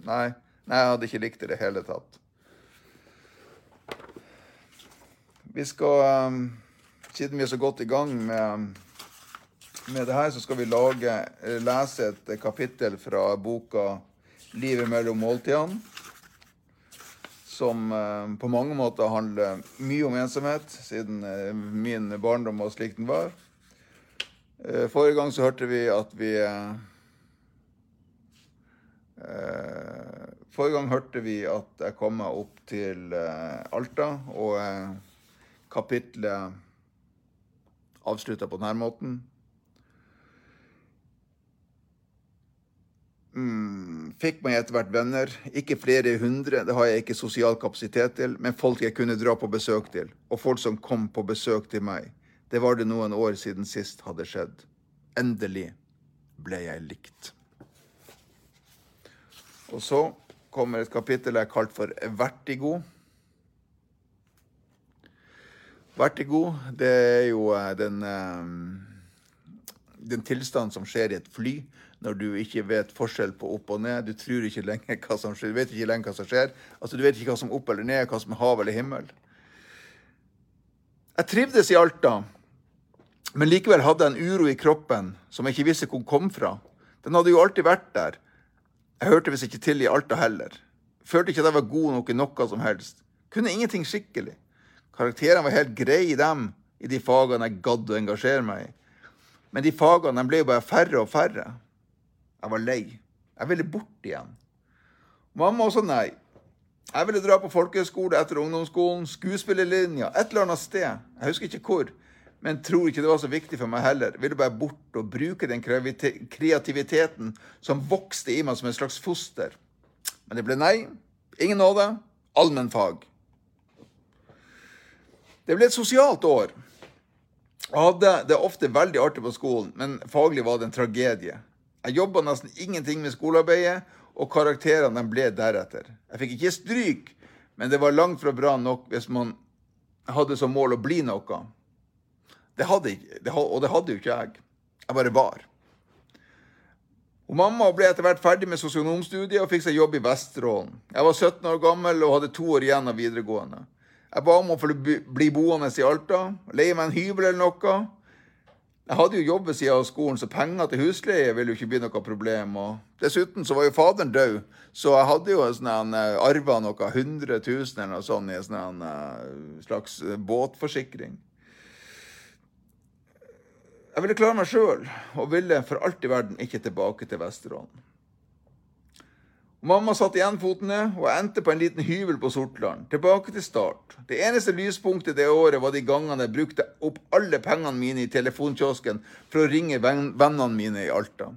Nei, nei jeg hadde ikke likt det i det hele tatt. Vi skal, um, siden vi er så godt i gang med med det her så skal vi lage, eh, lese et kapittel fra boka 'Livet mellom måltidene', som eh, på mange måter handler mye om ensomhet, siden eh, min barndom var slik den var. Forrige gang så hørte vi at vi Forrige gang hørte vi at jeg kom meg opp til Alta, og kapitlet avslutta på denne måten. Mm, fikk meg etter hvert venner. Ikke flere hundre, det har jeg ikke sosial kapasitet til, men folk jeg kunne dra på besøk til, og folk som kom på besøk til meg. Det var det noen år siden sist hadde skjedd. Endelig ble jeg likt. Og så kommer et kapittel jeg har kalt for Vertigo. Vertigo, det er jo eh, den, eh, den tilstanden som skjer i et fly når du ikke vet forskjell på opp og ned. Du tror ikke lenger hva som skjer. Du vet ikke lenger hva som skjer. Altså, Du vet ikke hva som er opp eller ned, hva som er hav eller himmel. Jeg trivdes i Alta, men likevel hadde jeg en uro i kroppen som jeg ikke visste hvor kom fra. Den hadde jo alltid vært der. Jeg hørte visst ikke til i Alta heller. Følte ikke at jeg var god nok i noe som helst. Kunne ingenting skikkelig. Karakterene var helt greie i dem, i de fagene jeg gadd å engasjere meg i. Men de fagene ble jo bare færre og færre. Jeg var lei. Jeg ville bort igjen. Mamma også nei. Jeg ville dra på folkehøyskole etter ungdomsskolen, skuespillerlinja, et eller annet sted. Jeg husker ikke hvor, men tror ikke det var så viktig for meg heller. Ville bare bort og bruke den kreativiteten som vokste i meg som et slags foster. Men det ble nei. Ingen nåde. Allmennfag. Det ble et sosialt år. Jeg hadde det ofte veldig artig på skolen, men faglig var det en tragedie. Jeg jobba nesten ingenting med skolearbeidet, og karakterene ble deretter. Jeg fikk ikke stryk, men det var langt fra bra nok hvis man hadde som mål å bli noe. Det hadde det, og det hadde jo ikke jeg. Jeg bare var. Og mamma ble etter hvert ferdig med sosionomstudiet og fikk seg jobb i Vesterålen. Jeg var 17 år gammel og hadde to år igjen av videregående. Jeg ba om å få bli boende i Alta, leie meg en hybel eller noe. Jeg hadde jo jobb ved sida av skolen, så penger til husleie ville jo ikke bli noe problem. Og dessuten så var jo faderen død, så jeg hadde jo sånn, uh, arva noe 100 000 eller noe sånt i en sånn, uh, slags båtforsikring. Jeg ville klare meg sjøl, og ville for alt i verden ikke tilbake til Vesterålen. Mamma satte igjen foten ned og endte på en liten hyvel på Sortland. Tilbake til start. Det eneste lyspunktet det året var de gangene jeg brukte opp alle pengene mine i telefonkiosken for å ringe vennene mine i Alta.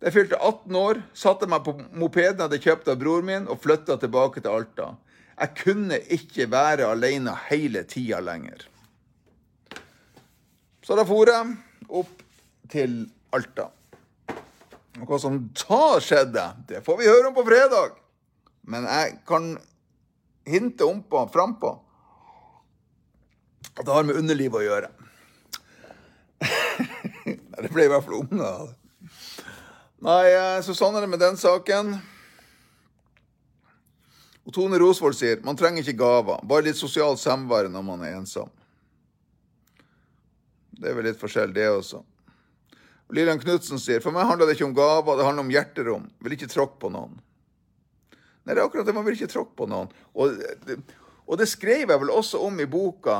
Da jeg fylte 18 år, satte jeg meg på mopeden jeg hadde kjøpt av bror min, og flytta tilbake til Alta. Jeg kunne ikke være alene hele tida lenger. Så da for jeg opp til Alta. Og hva som da skjedde, det får vi høre om på fredag. Men jeg kan hinte om på, frampå at det har med underlivet å gjøre. det ble i hvert fall unger. Nei, eh, så sånn er det med den saken. Og Tone Rosvold sier man trenger ikke gaver, bare litt sosialt samvær når man er ensom. Det er vel litt forskjell, det også. Og Lillian Knutsen sier for meg handler det ikke om gaver, det handler om hjerterom. Vil ikke tråkke på noen. Nei, det er akkurat det, man vil ikke tråkke på noen. Og det, og det skrev jeg vel også om i boka,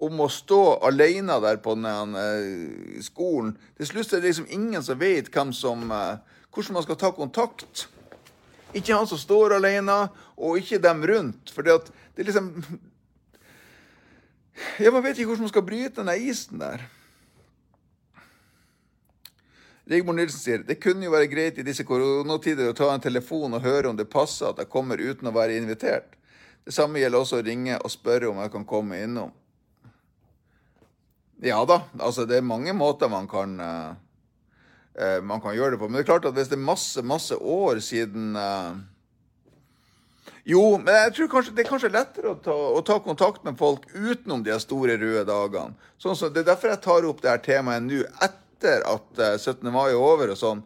om å stå alene der på den uh, skolen. Til slutt er det liksom ingen som vet som, uh, hvordan man skal ta kontakt. Ikke han som står alene, og ikke dem rundt. For det er liksom Ja, man vet ikke hvordan man skal bryte den isen der. Rigmor Nilsen sier det kunne jo være greit i disse koronatider å ta en telefon og høre om det passer at jeg kommer uten å være invitert. Det samme gjelder også å ringe og spørre om jeg kan komme innom. Ja da, altså det er mange måter man kan, uh, man kan gjøre det på. Men det er klart at hvis det er masse, masse år siden uh, Jo, men jeg tror kanskje, det er kanskje lettere å ta, å ta, kontakt med folk utenom de store røde dagene. Sånn som, det er derfor jeg tar opp det her temaet nå, etter at 17. mai er over og sånn.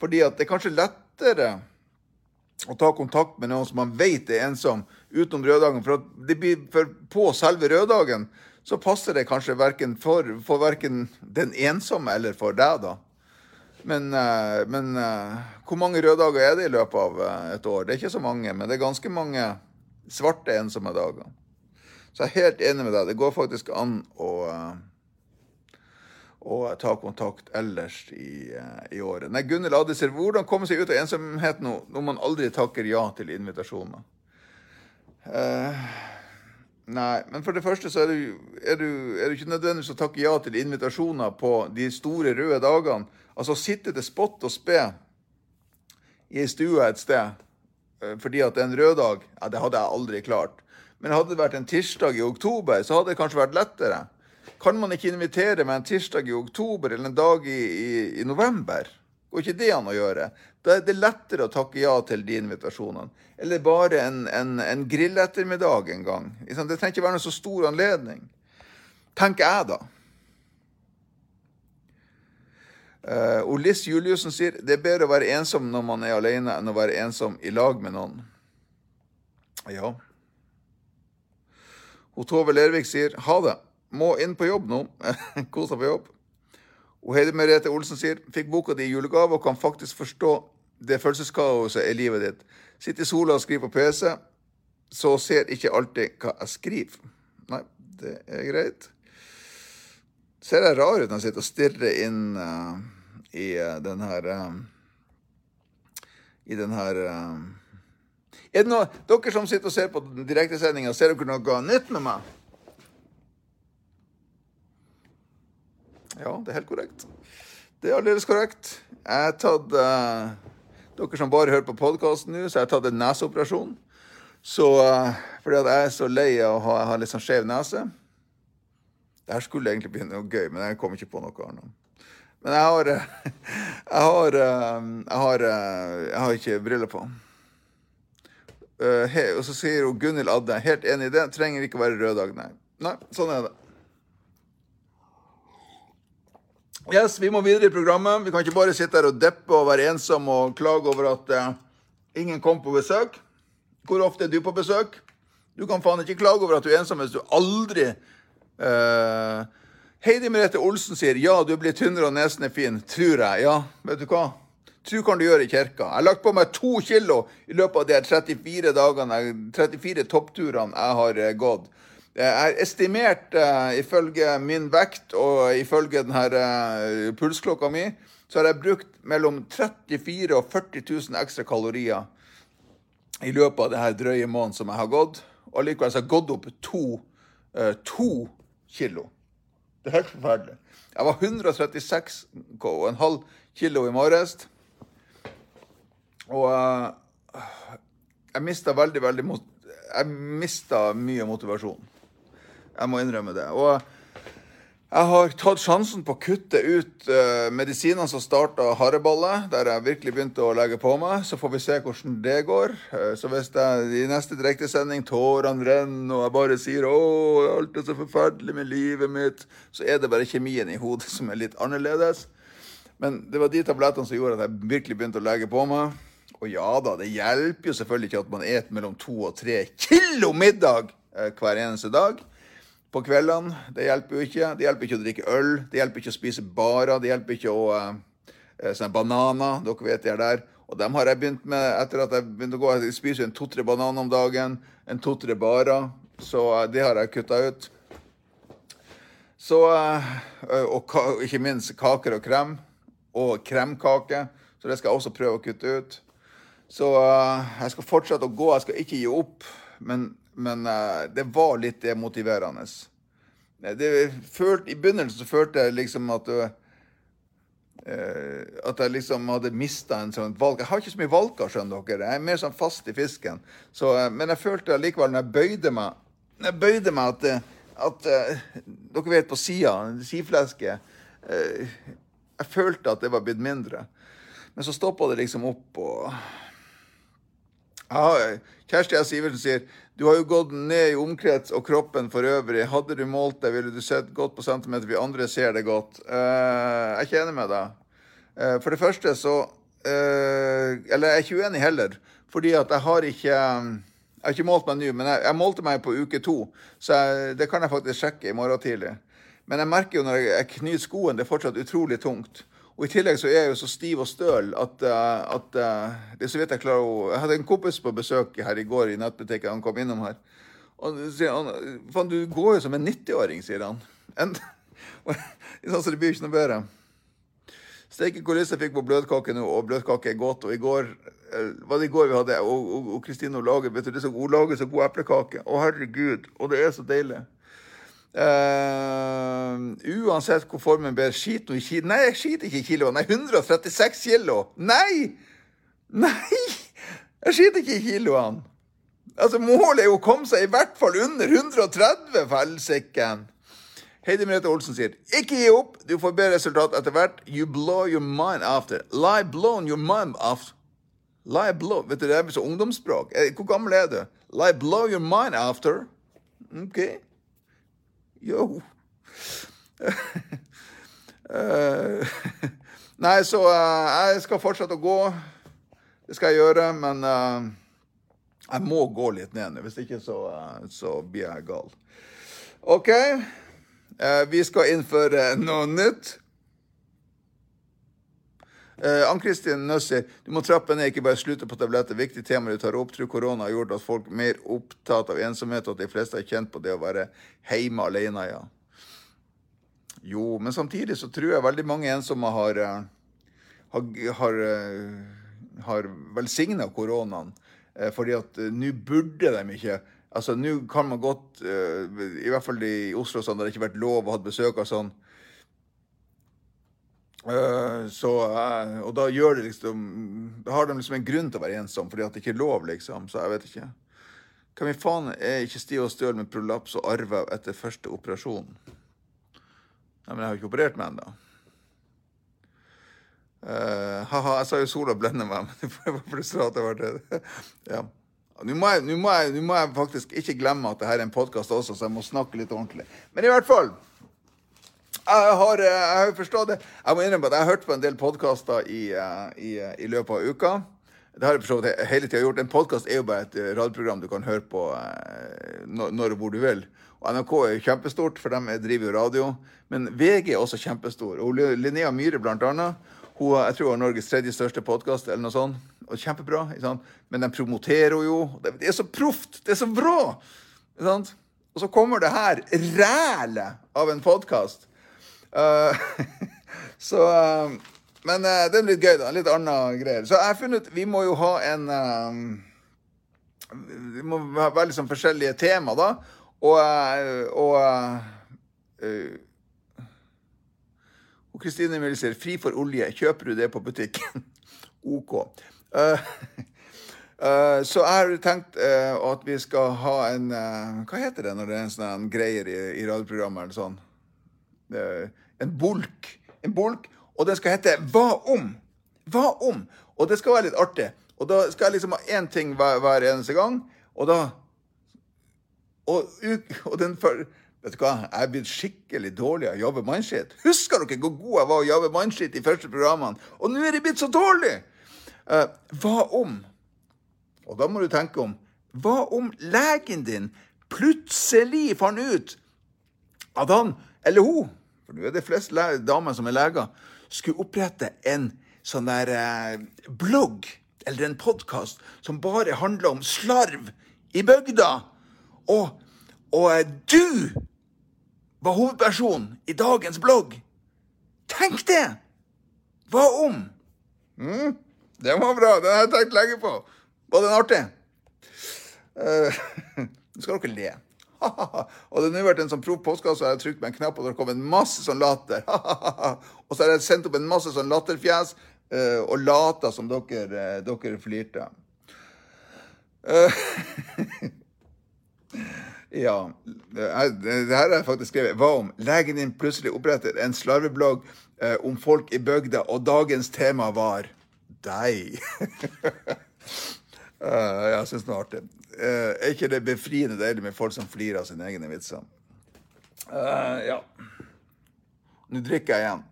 Fordi at det er kanskje lettere å ta kontakt med noen som man vet er ensom utenom røddagen. For, for på selve røddagen så passer det kanskje verken for, for verken den ensomme eller for deg, da. Men, eh, men eh, hvor mange røddager er det i løpet av eh, et år? Det er ikke så mange, men det er ganske mange svarte ensomme dager. Så jeg er helt enig med deg. Det går faktisk an å, å ta kontakt ellers i, i året. Nei, Gunnhild Adde hvordan komme seg ut av ensomhet nå når man aldri takker ja til invitasjoner? Uh, Nei, men for det første så er du, er du, er du ikke nødvendigvis å takke ja til invitasjoner på de store røde dagene. Altså sitte til spott og spe i ei stue et sted eh, fordi at det er en rød dag, ja, det hadde jeg aldri klart. Men hadde det vært en tirsdag i oktober, så hadde det kanskje vært lettere. Kan man ikke invitere meg en tirsdag i oktober eller en dag i, i, i november? Går ikke det an å gjøre? Da er det lettere å takke ja til de invitasjonene. Eller bare en, en, en grillettermiddag en gang. Det trenger ikke være noen så stor anledning. Tenker jeg, da. Uh, og Liss Juliussen sier det er bedre å være ensom når man er alene, enn å være ensom i lag med noen. Ja. Og Tove Lervik sier ha det. Må inn på jobb nå. Kos deg på jobb. Og Heidi Merete Olsen sier fikk boka di i julegave og kan faktisk forstå det følelseskaoset i livet ditt. Sitter i sola og skriver på PC, så ser ikke alltid hva jeg skriver. Nei, det er greit. Ser jeg rar ut når jeg sitter og stirrer inn uh, i uh, den her uh, I den her Er det noe Dere som sitter og ser på direktesendinga, ser dere noe nytt med meg? Ja, det er helt korrekt. Det er aldeles korrekt. Jeg har tatt uh, Dere som bare hører på podkasten nå, så jeg har tatt en neseoperasjon. Så uh, fordi at jeg er så lei av å ha, ha litt sånn skjev nese Det her skulle egentlig bli noe gøy, men jeg kom ikke på noe annet. Men jeg har Jeg har, uh, jeg har, jeg har ikke briller på. Og så sier hun Gunhild Adde helt enig i det. Trenger ikke være rød dag, nei. Nei, sånn er det. Yes, Vi må videre i programmet. Vi kan ikke bare sitte her og deppe og være ensom og klage over at uh, ingen kom på besøk. Hvor ofte er du på besøk? Du kan faen ikke klage over at du er ensom hvis du aldri uh, Heidi Merete Olsen sier ja, du blir tynnere og nesen er fin. Tror jeg. Ja, vet du hva? Tro kan du gjøre i kirka. Jeg har lagt på meg to kilo i løpet av de 34 dagene, 34 toppturene jeg har eh, gått. Jeg er estimert, uh, ifølge min vekt og ifølge denne uh, pulsklokka mi, så har jeg brukt mellom 34 og 40 000 ekstra kalorier i løpet av denne drøye måneden som jeg har gått. Og likevel har jeg gått opp to, to kilo. Det er helt forferdelig. Jeg var 136,5 kilo i morges. Og jeg mista veldig, veldig Jeg mista mye motivasjon. Jeg må innrømme det. Og Jeg har tatt sjansen på å kutte ut uh, medisinene som starta hareballet, der jeg virkelig begynte å legge på meg. Så får vi se hvordan det går. Uh, så hvis jeg i neste direktesending tårene renner og jeg bare sier 'Å, alt er så forferdelig med livet mitt', så er det bare kjemien i hodet som er litt annerledes. Men det var de tablettene som gjorde at jeg virkelig begynte å legge på meg. Og ja da, det hjelper jo selvfølgelig ikke at man et mellom to og tre kilo middag uh, hver eneste dag på kveldene. Det hjelper jo ikke. Det hjelper ikke å drikke øl. Det hjelper ikke å spise barer. Det hjelper ikke å uh, sånne bananer. Dere vet de er der. Og dem har jeg begynt med etter at jeg begynte å gå. Jeg spiser en to-tre bananer om dagen. En to-tre barer. Så uh, det har jeg kutta ut. Så Og ikke minst kaker og krem. Og kremkake. Så det skal jeg også prøve å kutte ut. Så jeg skal fortsette å gå. Jeg skal ikke gi opp. Men men uh, det var litt demotiverende. Det følte, I begynnelsen så følte jeg liksom at uh, at jeg liksom hadde mista en sånn valg. Jeg har ikke så mye valker, skjønner dere. Jeg er mer sånn fast i fisken. Så, uh, men jeg følte likevel, når jeg bøyde meg, jeg bøyde meg at, at Dere vet på sida, sideflesket Jeg følte at det var blitt mindre. Men så stoppa det liksom opp, og ja, Kjersti S. Iversen sier du har jo gått ned i omkrets og kroppen for øvrig. Hadde du målt deg, ville du sett godt på centimeter. Vi andre ser det godt. Uh, jeg er ikke enig med deg. Uh, for det første så uh, Eller jeg er ikke uenig heller. Fordi at jeg har ikke Jeg har ikke målt meg nå, men jeg, jeg målte meg på uke to. Så jeg, det kan jeg faktisk sjekke i morgen tidlig. Men jeg merker jo når jeg, jeg knyter skoen, det er fortsatt utrolig tungt. Og I tillegg så er jeg jo så stiv og støl at, uh, at uh, det så vidt jeg klarer å Jeg hadde en kompis på besøk her i går i nettbutikken. Han kom innom her. Og sier han, Faen, du går jo som en 90-åring, sier han. En, så det blir ikke noe bedre. Steike kulisse fikk på bløtkake nå, og bløtkake er godt. Og i går eh, var det i går vi hadde, og Kristine lager vet det så, hun lager så god eplekake. Å, herregud. Og det er så deilig. Uh, uansett hvor formen ber skit nå i kilo Nei, jeg skiter ikke i kilo. Nei, 136 kilo! Nei! Nei! Jeg skiter ikke i kiloene. Altså, Målet er jo å komme seg i hvert fall under 130, for helsiken. Heidi Merete Olsen sier ikke gi opp, du får bedre resultat etter hvert. You blow your mind after. Lie blown your mind after. Lie blow Vet du, det er så ungdomsspråk. Eh, hvor gammel er du? Lie blow your mind after. OK. Yo. uh, nei, så uh, jeg skal fortsette å gå. Det skal jeg gjøre, men uh, jeg må gå litt ned nå. Hvis ikke så, så blir jeg gal. OK. vi skal innføre noe nytt. Uh, Ann-Kristin Nøssi, du må trappe ned, ikke bare slutte på tabletter. Viktig tema du tar opp. Tror korona har gjort at folk er mer opptatt av ensomhet, og at de fleste har kjent på det å være hjemme alene, ja. Jo, men samtidig så tror jeg veldig mange ensomme har, uh, har, har, uh, har velsigna koronaen. fordi at nå burde de ikke Altså, nå kan man godt, i hvert fall i Oslo, sånn, det har ikke vært lov å ha besøk av sånn Uh, så, uh, og da gjør det liksom Da har de liksom en grunn til å være ensom, fordi at det ikke er lov, liksom. Så jeg vet ikke. Hvem i faen er ikke stiv og støl med prolaps og arve etter første operasjon? Nei, men jeg har jo ikke operert meg ennå. Uh, ha-ha, jeg sa jo sola blender meg, men det var frustrert over det. ja. Nå må, jeg, nå, må jeg, nå må jeg faktisk ikke glemme at det her er en podkast også, så jeg må snakke litt ordentlig. Men i hvert fall jeg har, eh, jeg har forstått det. Jeg må innrømme at jeg har hørt på en del podkaster i, eh, i, i, løpet av uka. Det har jeg forstått hele tida gjort. En podkast er jo bare et eh, radioprogram du kan høre på når og hvor du vil. Og NRK er jo kjempestort, for de driver jo radio. Men VG er også kjempestor. Og Linnea Myhre, blant annet, hun, jeg tror hun har Norges tredje største podkast, eller noe sånt. Og kjempebra. Men de promoterer jo. Det er så proft! Det er så bra! Og så kommer det her rælet av en podkast så uh, Men uh, det er litt gøy, da. Litt anna greier. Så jeg har funnet ut Vi må jo ha en Vi må ha veldig sånn forskjellige tema, da. Og, og og Kristine Mille sier 'fri for olje'. Kjøper du det på butikken? OK. så jeg har tenkt at vi skal ha en Hva heter det når det er en sånn greier i, i radioprogrammet? eller sånn? En bolk. En bolk, og den skal hete Hva om? Hva om? Og det skal være litt artig. Og da skal jeg liksom ha én ting hver, hver, eneste gang. Og da Og, og den for, Vet du hva, jeg er blitt skikkelig dårlig av å jobbe mannskitt. Husker dere hvor god jeg var å jobbe mannskitt i første programmene? Og nå er det blitt så dårlig! Uh, hva om Og da må du tenke om Hva om legen din plutselig fant ut at han, eller hun, for nå er det flest damer som er leger, skulle opprette en sånn der eh, blogg eller en podkast som bare handler om slarv i bygda. Og, og eh, du var hovedpersonen i dagens blogg. Tenk det! Hva om? Mm, det var bra. Den har jeg tenkt lenge på. Var den artig? Uh, nå skal dere le. og det har nå vært en sånn provpostkasse, så jeg har trykt med en knapp, og det har kommet masse sånn latter. og så har jeg sendt opp en masse sånn latterfjes uh, og lata som dere, uh, dere flirte. ja. Det, det her har jeg faktisk skrevet. Hva om legen din plutselig oppretter en slarveblogg om folk i bygda, og dagens tema var deg? jeg syns det var artig. Uh, er ikke det befriende deilig med folk som flirer av sine egne vitser? Uh, ja. Nå drikker jeg igjen.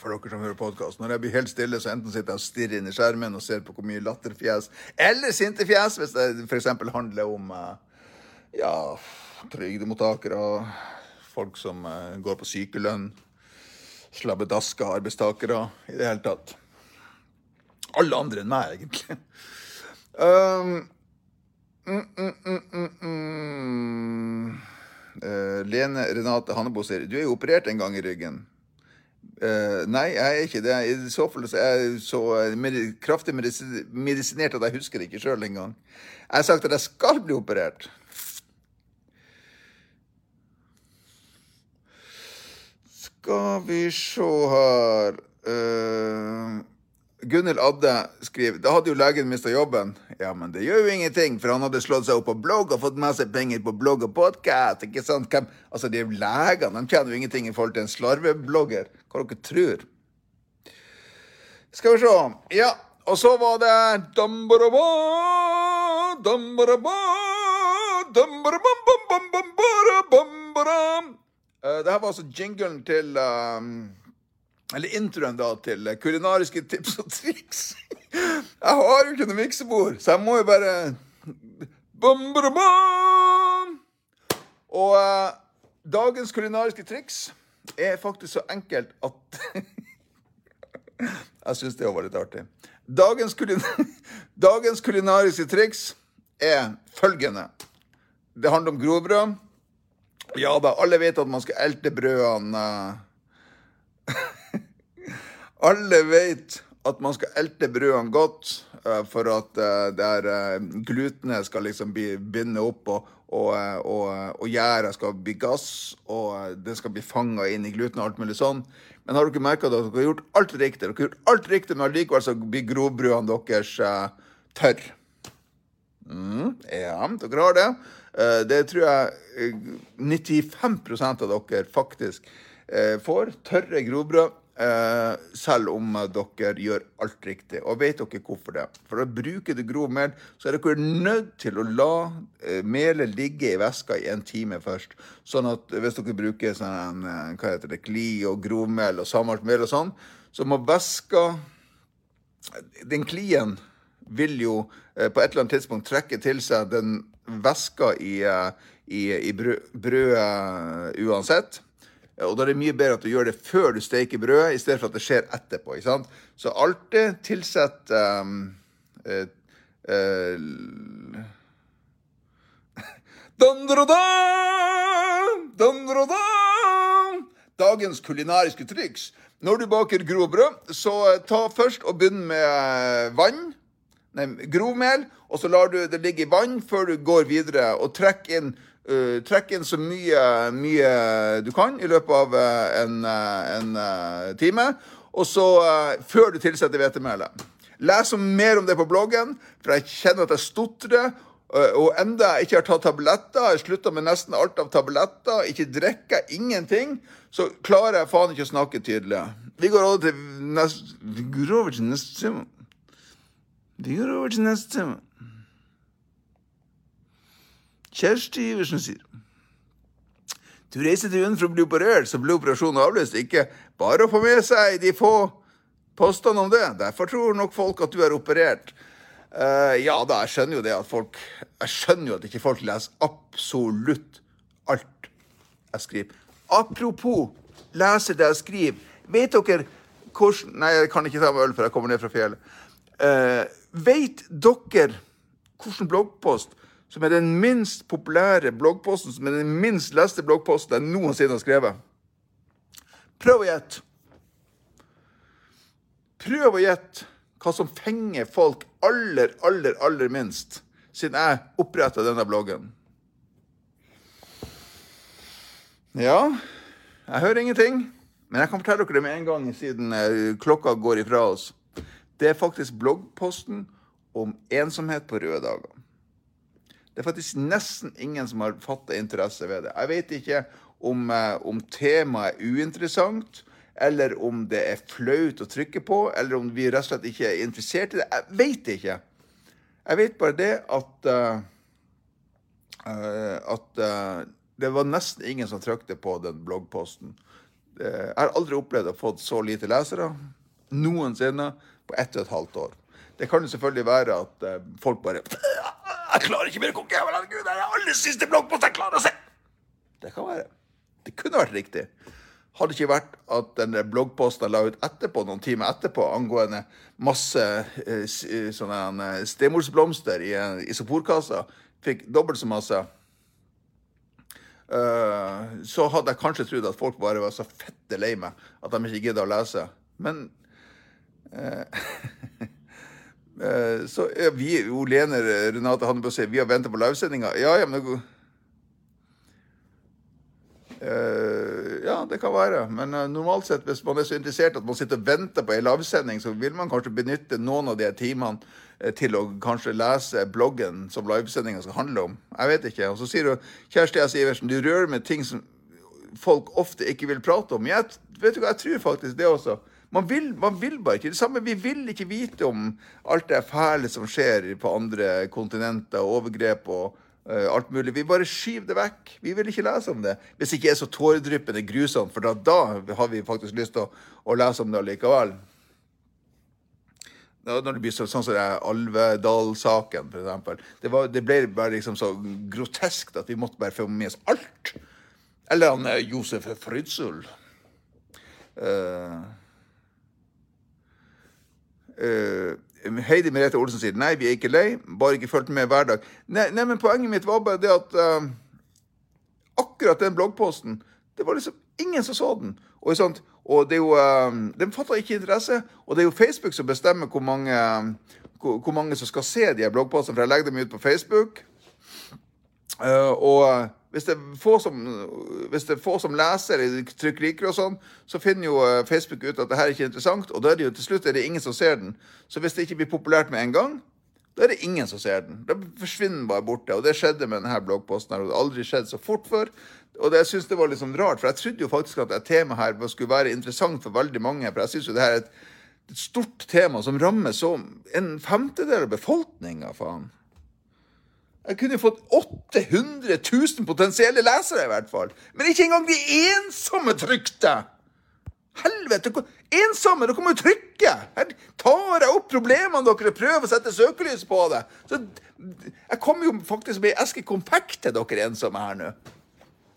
For dere som hører podkast. Når jeg blir helt stille, så enten sitter jeg og stirrer inn i skjermen og ser på hvor mye latterfjes eller sinte fjes, hvis det f.eks. handler om uh, ja, trygdemottakere, folk som går på sykelønn, slabbedaska arbeidstakere, i det hele tatt. Alle andre enn meg, egentlig. Um, mm, mm, mm, uh, Lene Renate Hannebo sier du er jo operert en gang i ryggen. Uh, nei, jeg er ikke det. I så fall så er jeg så med, kraftig medisinert at jeg husker det ikke sjøl engang. Jeg har sagt at jeg skal bli operert. Skal vi se her uh, Gunhild Adde skriver da hadde jo legen mista jobben. Ja, men det gjør jo ingenting, for han hadde slått seg opp på blogg og fått med seg penger på blogg og podkast. Ikke sant? Altså, de legene de tjener jo ingenting i forhold til en slarveblogger. Hva dere tror? Skal vi se. Ja, og så var det dambaraba, dambaraba, uh, Det her var altså jinglen til um, eller introen da til kulinariske tips og triks. Jeg har jo ikke noe miksebord, så jeg må jo bare bum, bum, bum. Og eh, dagens kulinariske triks er faktisk så enkelt at Jeg syns det var litt artig. Dagens, kulin dagens kulinariske triks er følgende. Det handler om grovbrød. Ja da, alle vet at man skal elte brødene uh, alle vet at man skal elte brødene godt uh, for at uh, der uh, skal liksom bli binde opp, og, og, og, og gjæret skal bli gass, og det skal bli fanga inn i gluten og alt mulig sånn. Men har dere merka at dere har gjort alt riktig? Dere har gjort alt riktig, Men allikevel så blir grovbrødene deres tørre. Mm, ja, dere har det. Det tror jeg 95% av dere faktisk får. Tørre grovbrød. Eh, selv om dere gjør alt riktig. Og vet dere hvorfor det? For å bruke det grov mel, så er dere nødt til å la eh, melet ligge i væska i en time først. Sånn at hvis dere bruker sånn, eh, hva heter det, kli og grovmel og samalt mel og sånn, så må væska Den klien vil jo på et eller annet tidspunkt trekke til seg den væska i, i, i brødet uansett. Og da er det mye bedre at du gjør det før du steker brødet, i stedet for at det skjer etterpå. ikke sant? Så alltid tilsett um, uh, uh, Dagens kulinariske triks. Når du baker grovbrød, så eh, ta først og begynn med eh, vann. Nei, grovmel. Og så lar du det ligge i vann før du går videre. Og trekk inn Uh, trekk inn så mye, mye, du kan i løpet av uh, en, uh, en time. Og så før du tilsetter hvetemelet. Les mer om det på bloggen, for jeg kjenner at jeg stotrer. Og enda jeg ikke har tatt tabletter, jeg slutta med nesten alt av tabletter, ikke drikker, ingenting, så klarer jeg faen ikke å snakke tydelig. Vi går over til neste Vi går over til neste tema. Vi går over til neste tema. Kjersti Iversen sier Du reiser til UNN for å bli operert, så blir operasjonen avlyst. Ikke bare å få med seg de få påstandene om det. Derfor tror nok folk at du er operert. Uh, ja da, jeg skjønner jo det at folk Jeg skjønner jo at ikke folk leser absolutt alt jeg skriver. Apropos leser det jeg skriver. Vet dere hvordan Nei, jeg kan ikke ta meg øl før jeg kommer ned fra fjellet. Uh, vet dere hvilken bloggpost som er den minst populære bloggposten, som er den minst leste bloggposten jeg noensinne har skrevet? Prøv å gjette. Prøv å gjette hva som fenger folk aller, aller, aller minst, siden jeg oppretta denne bloggen. Ja, jeg hører ingenting, men jeg kan fortelle dere det med en gang, siden eh, klokka går ifra oss. Det er faktisk bloggposten om ensomhet på røde dager. Det er faktisk nesten ingen som har fattet interesse ved det. Jeg vet ikke om, eh, om temaet er uinteressant, eller om det er flaut å trykke på, eller om vi rett og slett ikke er interessert i det. Jeg vet ikke. Jeg vet bare det at uh, at uh, det var nesten ingen som trykte på den bloggposten. Jeg har aldri opplevd å få så lite lesere noensinne på ett og et halvt år. Det kan jo selvfølgelig være at folk bare 'Jeg klarer ikke mer kokke! Gud, det er aller siste bloggpost jeg klarer å se!' Det kan være. Det kunne vært riktig. Hadde ikke vært at den bloggposten jeg la ut etterpå, noen timer etterpå angående masse eh, eh sånne eh, stemorsblomster i en isoporkasse, fikk dobbelt så masse, så hadde jeg kanskje trodd at folk bare var så fette lei meg at de ikke gidder å lese. Men Så ja, vi, Olene Renate Hannebø sier vi har venta på livesendinga. Ja, ja, men det Uh, ja, det kan være. Men uh, normalt sett, hvis man er så interessert at man sitter og venter på ei livesending, så vil man kanskje benytte noen av de timene uh, til å kanskje lese bloggen som livesendinga skal handle om. Jeg vet ikke. Og så sier du Kjersti S. Iversen, du rører med ting som folk ofte ikke vil prate om. Jeg, vet du hva, jeg tror faktisk det også. Man vil, man vil, bare ikke. Det samme, Vi vil ikke vite om alt det fæle som skjer på andre kontinenter, overgrep og Uh, alt mulig. Vi bare skyver det vekk. Vi vil ikke lese om det. Hvis det ikke er så tåredryppende grusomt, for da, da, har vi faktisk lyst til å, å lese om det allikevel. Når det blir så, sånn som Alvedal-saken, f.eks. Det, det ble bare liksom så groteskt at vi måtte bare få med oss alt. Eller han eh, Josef Frydsel. Uh, uh, Heidi Merete Olsen sier nei, vi er ikke lei, bare ikke fulgt med hver dag. Nei, nei, men poenget mitt var bare det at uh, akkurat den bloggposten Det var liksom ingen som så den. Og, sånt, og det er jo, uh, Den fatter ikke interesse. Og det er jo Facebook som bestemmer hvor mange, hvor, hvor mange som skal se de her bloggpostene, for jeg legger dem ut på Facebook. Uh, og hvis få som, hvis det får som leser trykkeriker og sånn, så finner jo eh, Facebook ut at det her ikke er interessant, og da er det jo til slutt er det ingen som ser den. Så hvis det ikke blir populært med en gang, da er det ingen som ser den. Da forsvinner den bare borte. Og det skjedde med denne bloggposten. her, og Det har aldri skjedd så fort før. Og det, jeg syns det var sånn rart, for jeg trodde jo faktisk at et temaet her skulle være interessant for veldig mange. For jeg syns jo det her er et, et stort tema som rammer så en femtedel av befolkninga, faen. Jeg kunne fått 800 000 potensielle lesere, i hvert fall. Men ikke engang de ensomme trykte! Helvete! Ensomme! Dere må jo trykke! Her tar jeg opp problemene dere prøver å sette søkelys på det. Så jeg kommer jo faktisk med ei eske kompakt til dere ensomme her nå.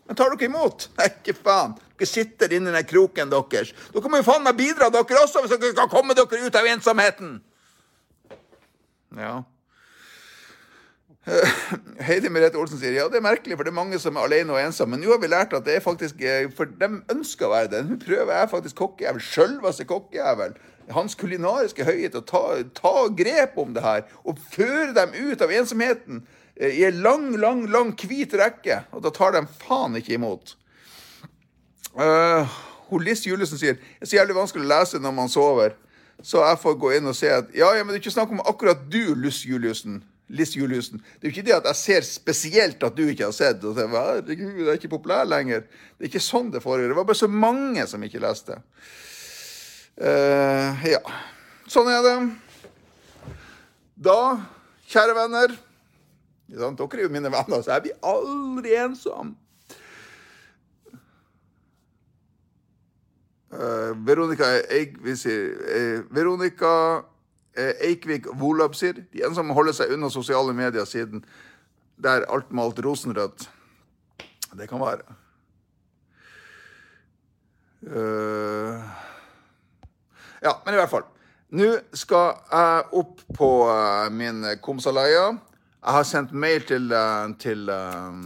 Men tar dere imot? Nei, ikke faen. Dere sitter inni den kroken deres. Dere må jo faen meg bidra, dere også, hvis dere skal komme dere ut av ensomheten. Ja. Heidi Merete Olsen sier ja, det er merkelig, for det er mange som er alene og ensomme. Men nå har vi lært at det er faktisk eh, For de ønsker å være det. Nå prøver jeg faktisk kokkejævel. Sjølveste kokkejævel. Hans kulinariske høyhet å ta, ta, grep om det her og føre dem ut av ensomheten eh, i en lang, lang, lang hvit rekke. Og da tar de faen ikke imot. Uh, Liss Julesen sier det er så jævlig vanskelig å lese når man sover. Så jeg får gå inn og se at ja, ja men det er ikke snakk om akkurat du, Luss Juliussen. Liss Juliussen. Det er jo ikke det at jeg ser spesielt at du ikke har sett, og tenker, herregud, det er ikke populær lenger. Det er ikke sånn det foregår. Det var bare så mange som ikke leste. Uh, ja. Sånn er det. Da, kjære venner Dere er jo mine venner, så jeg blir aldri ensom. Uh, Veronica Eikvik uh, Veronica uh, Volab sier. De eneste som holder seg unna sosiale medier siden der alt malt rosenrødt. Det kan være. ja, men i hvert fall. Nå skal jeg opp på uh, min Komsaleia. Jeg har sendt mail til, uh, til, uh,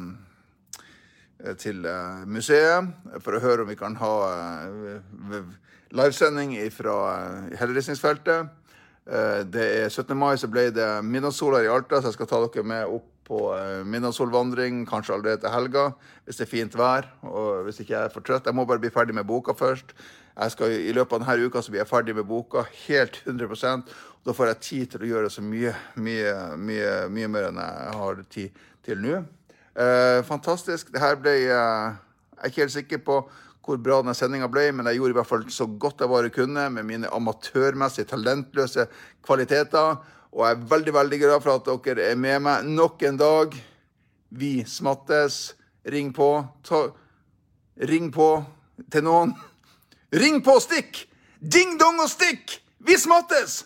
til museet for å høre om vi kan ha livesending fra Helleristningsfeltet. Det er 17. mai så ble det midnattssola i Alta, så jeg skal ta dere med opp på midnattssolvandring, kanskje allerede til helga, hvis det er fint vær. Og hvis ikke jeg er for trøtt. Jeg må bare bli ferdig med boka først. Jeg skal, I løpet av denne uka så blir jeg ferdig med boka helt 100% og Da får jeg tid til å gjøre så mye, mye, mye, mye mer enn jeg har tid til nå. Eh, fantastisk. Det her ble eh, Jeg er ikke helt sikker på hvor bra denne sendinga ble, men jeg gjorde i hvert fall så godt jeg bare kunne med mine amatørmessige, talentløse kvaliteter. Og jeg er veldig, veldig glad for at dere er med meg nok en dag. Vi smattes. Ring på. Ta, ring på til noen. Ring på og stikk! Ding dong og stikk! Vi smattes!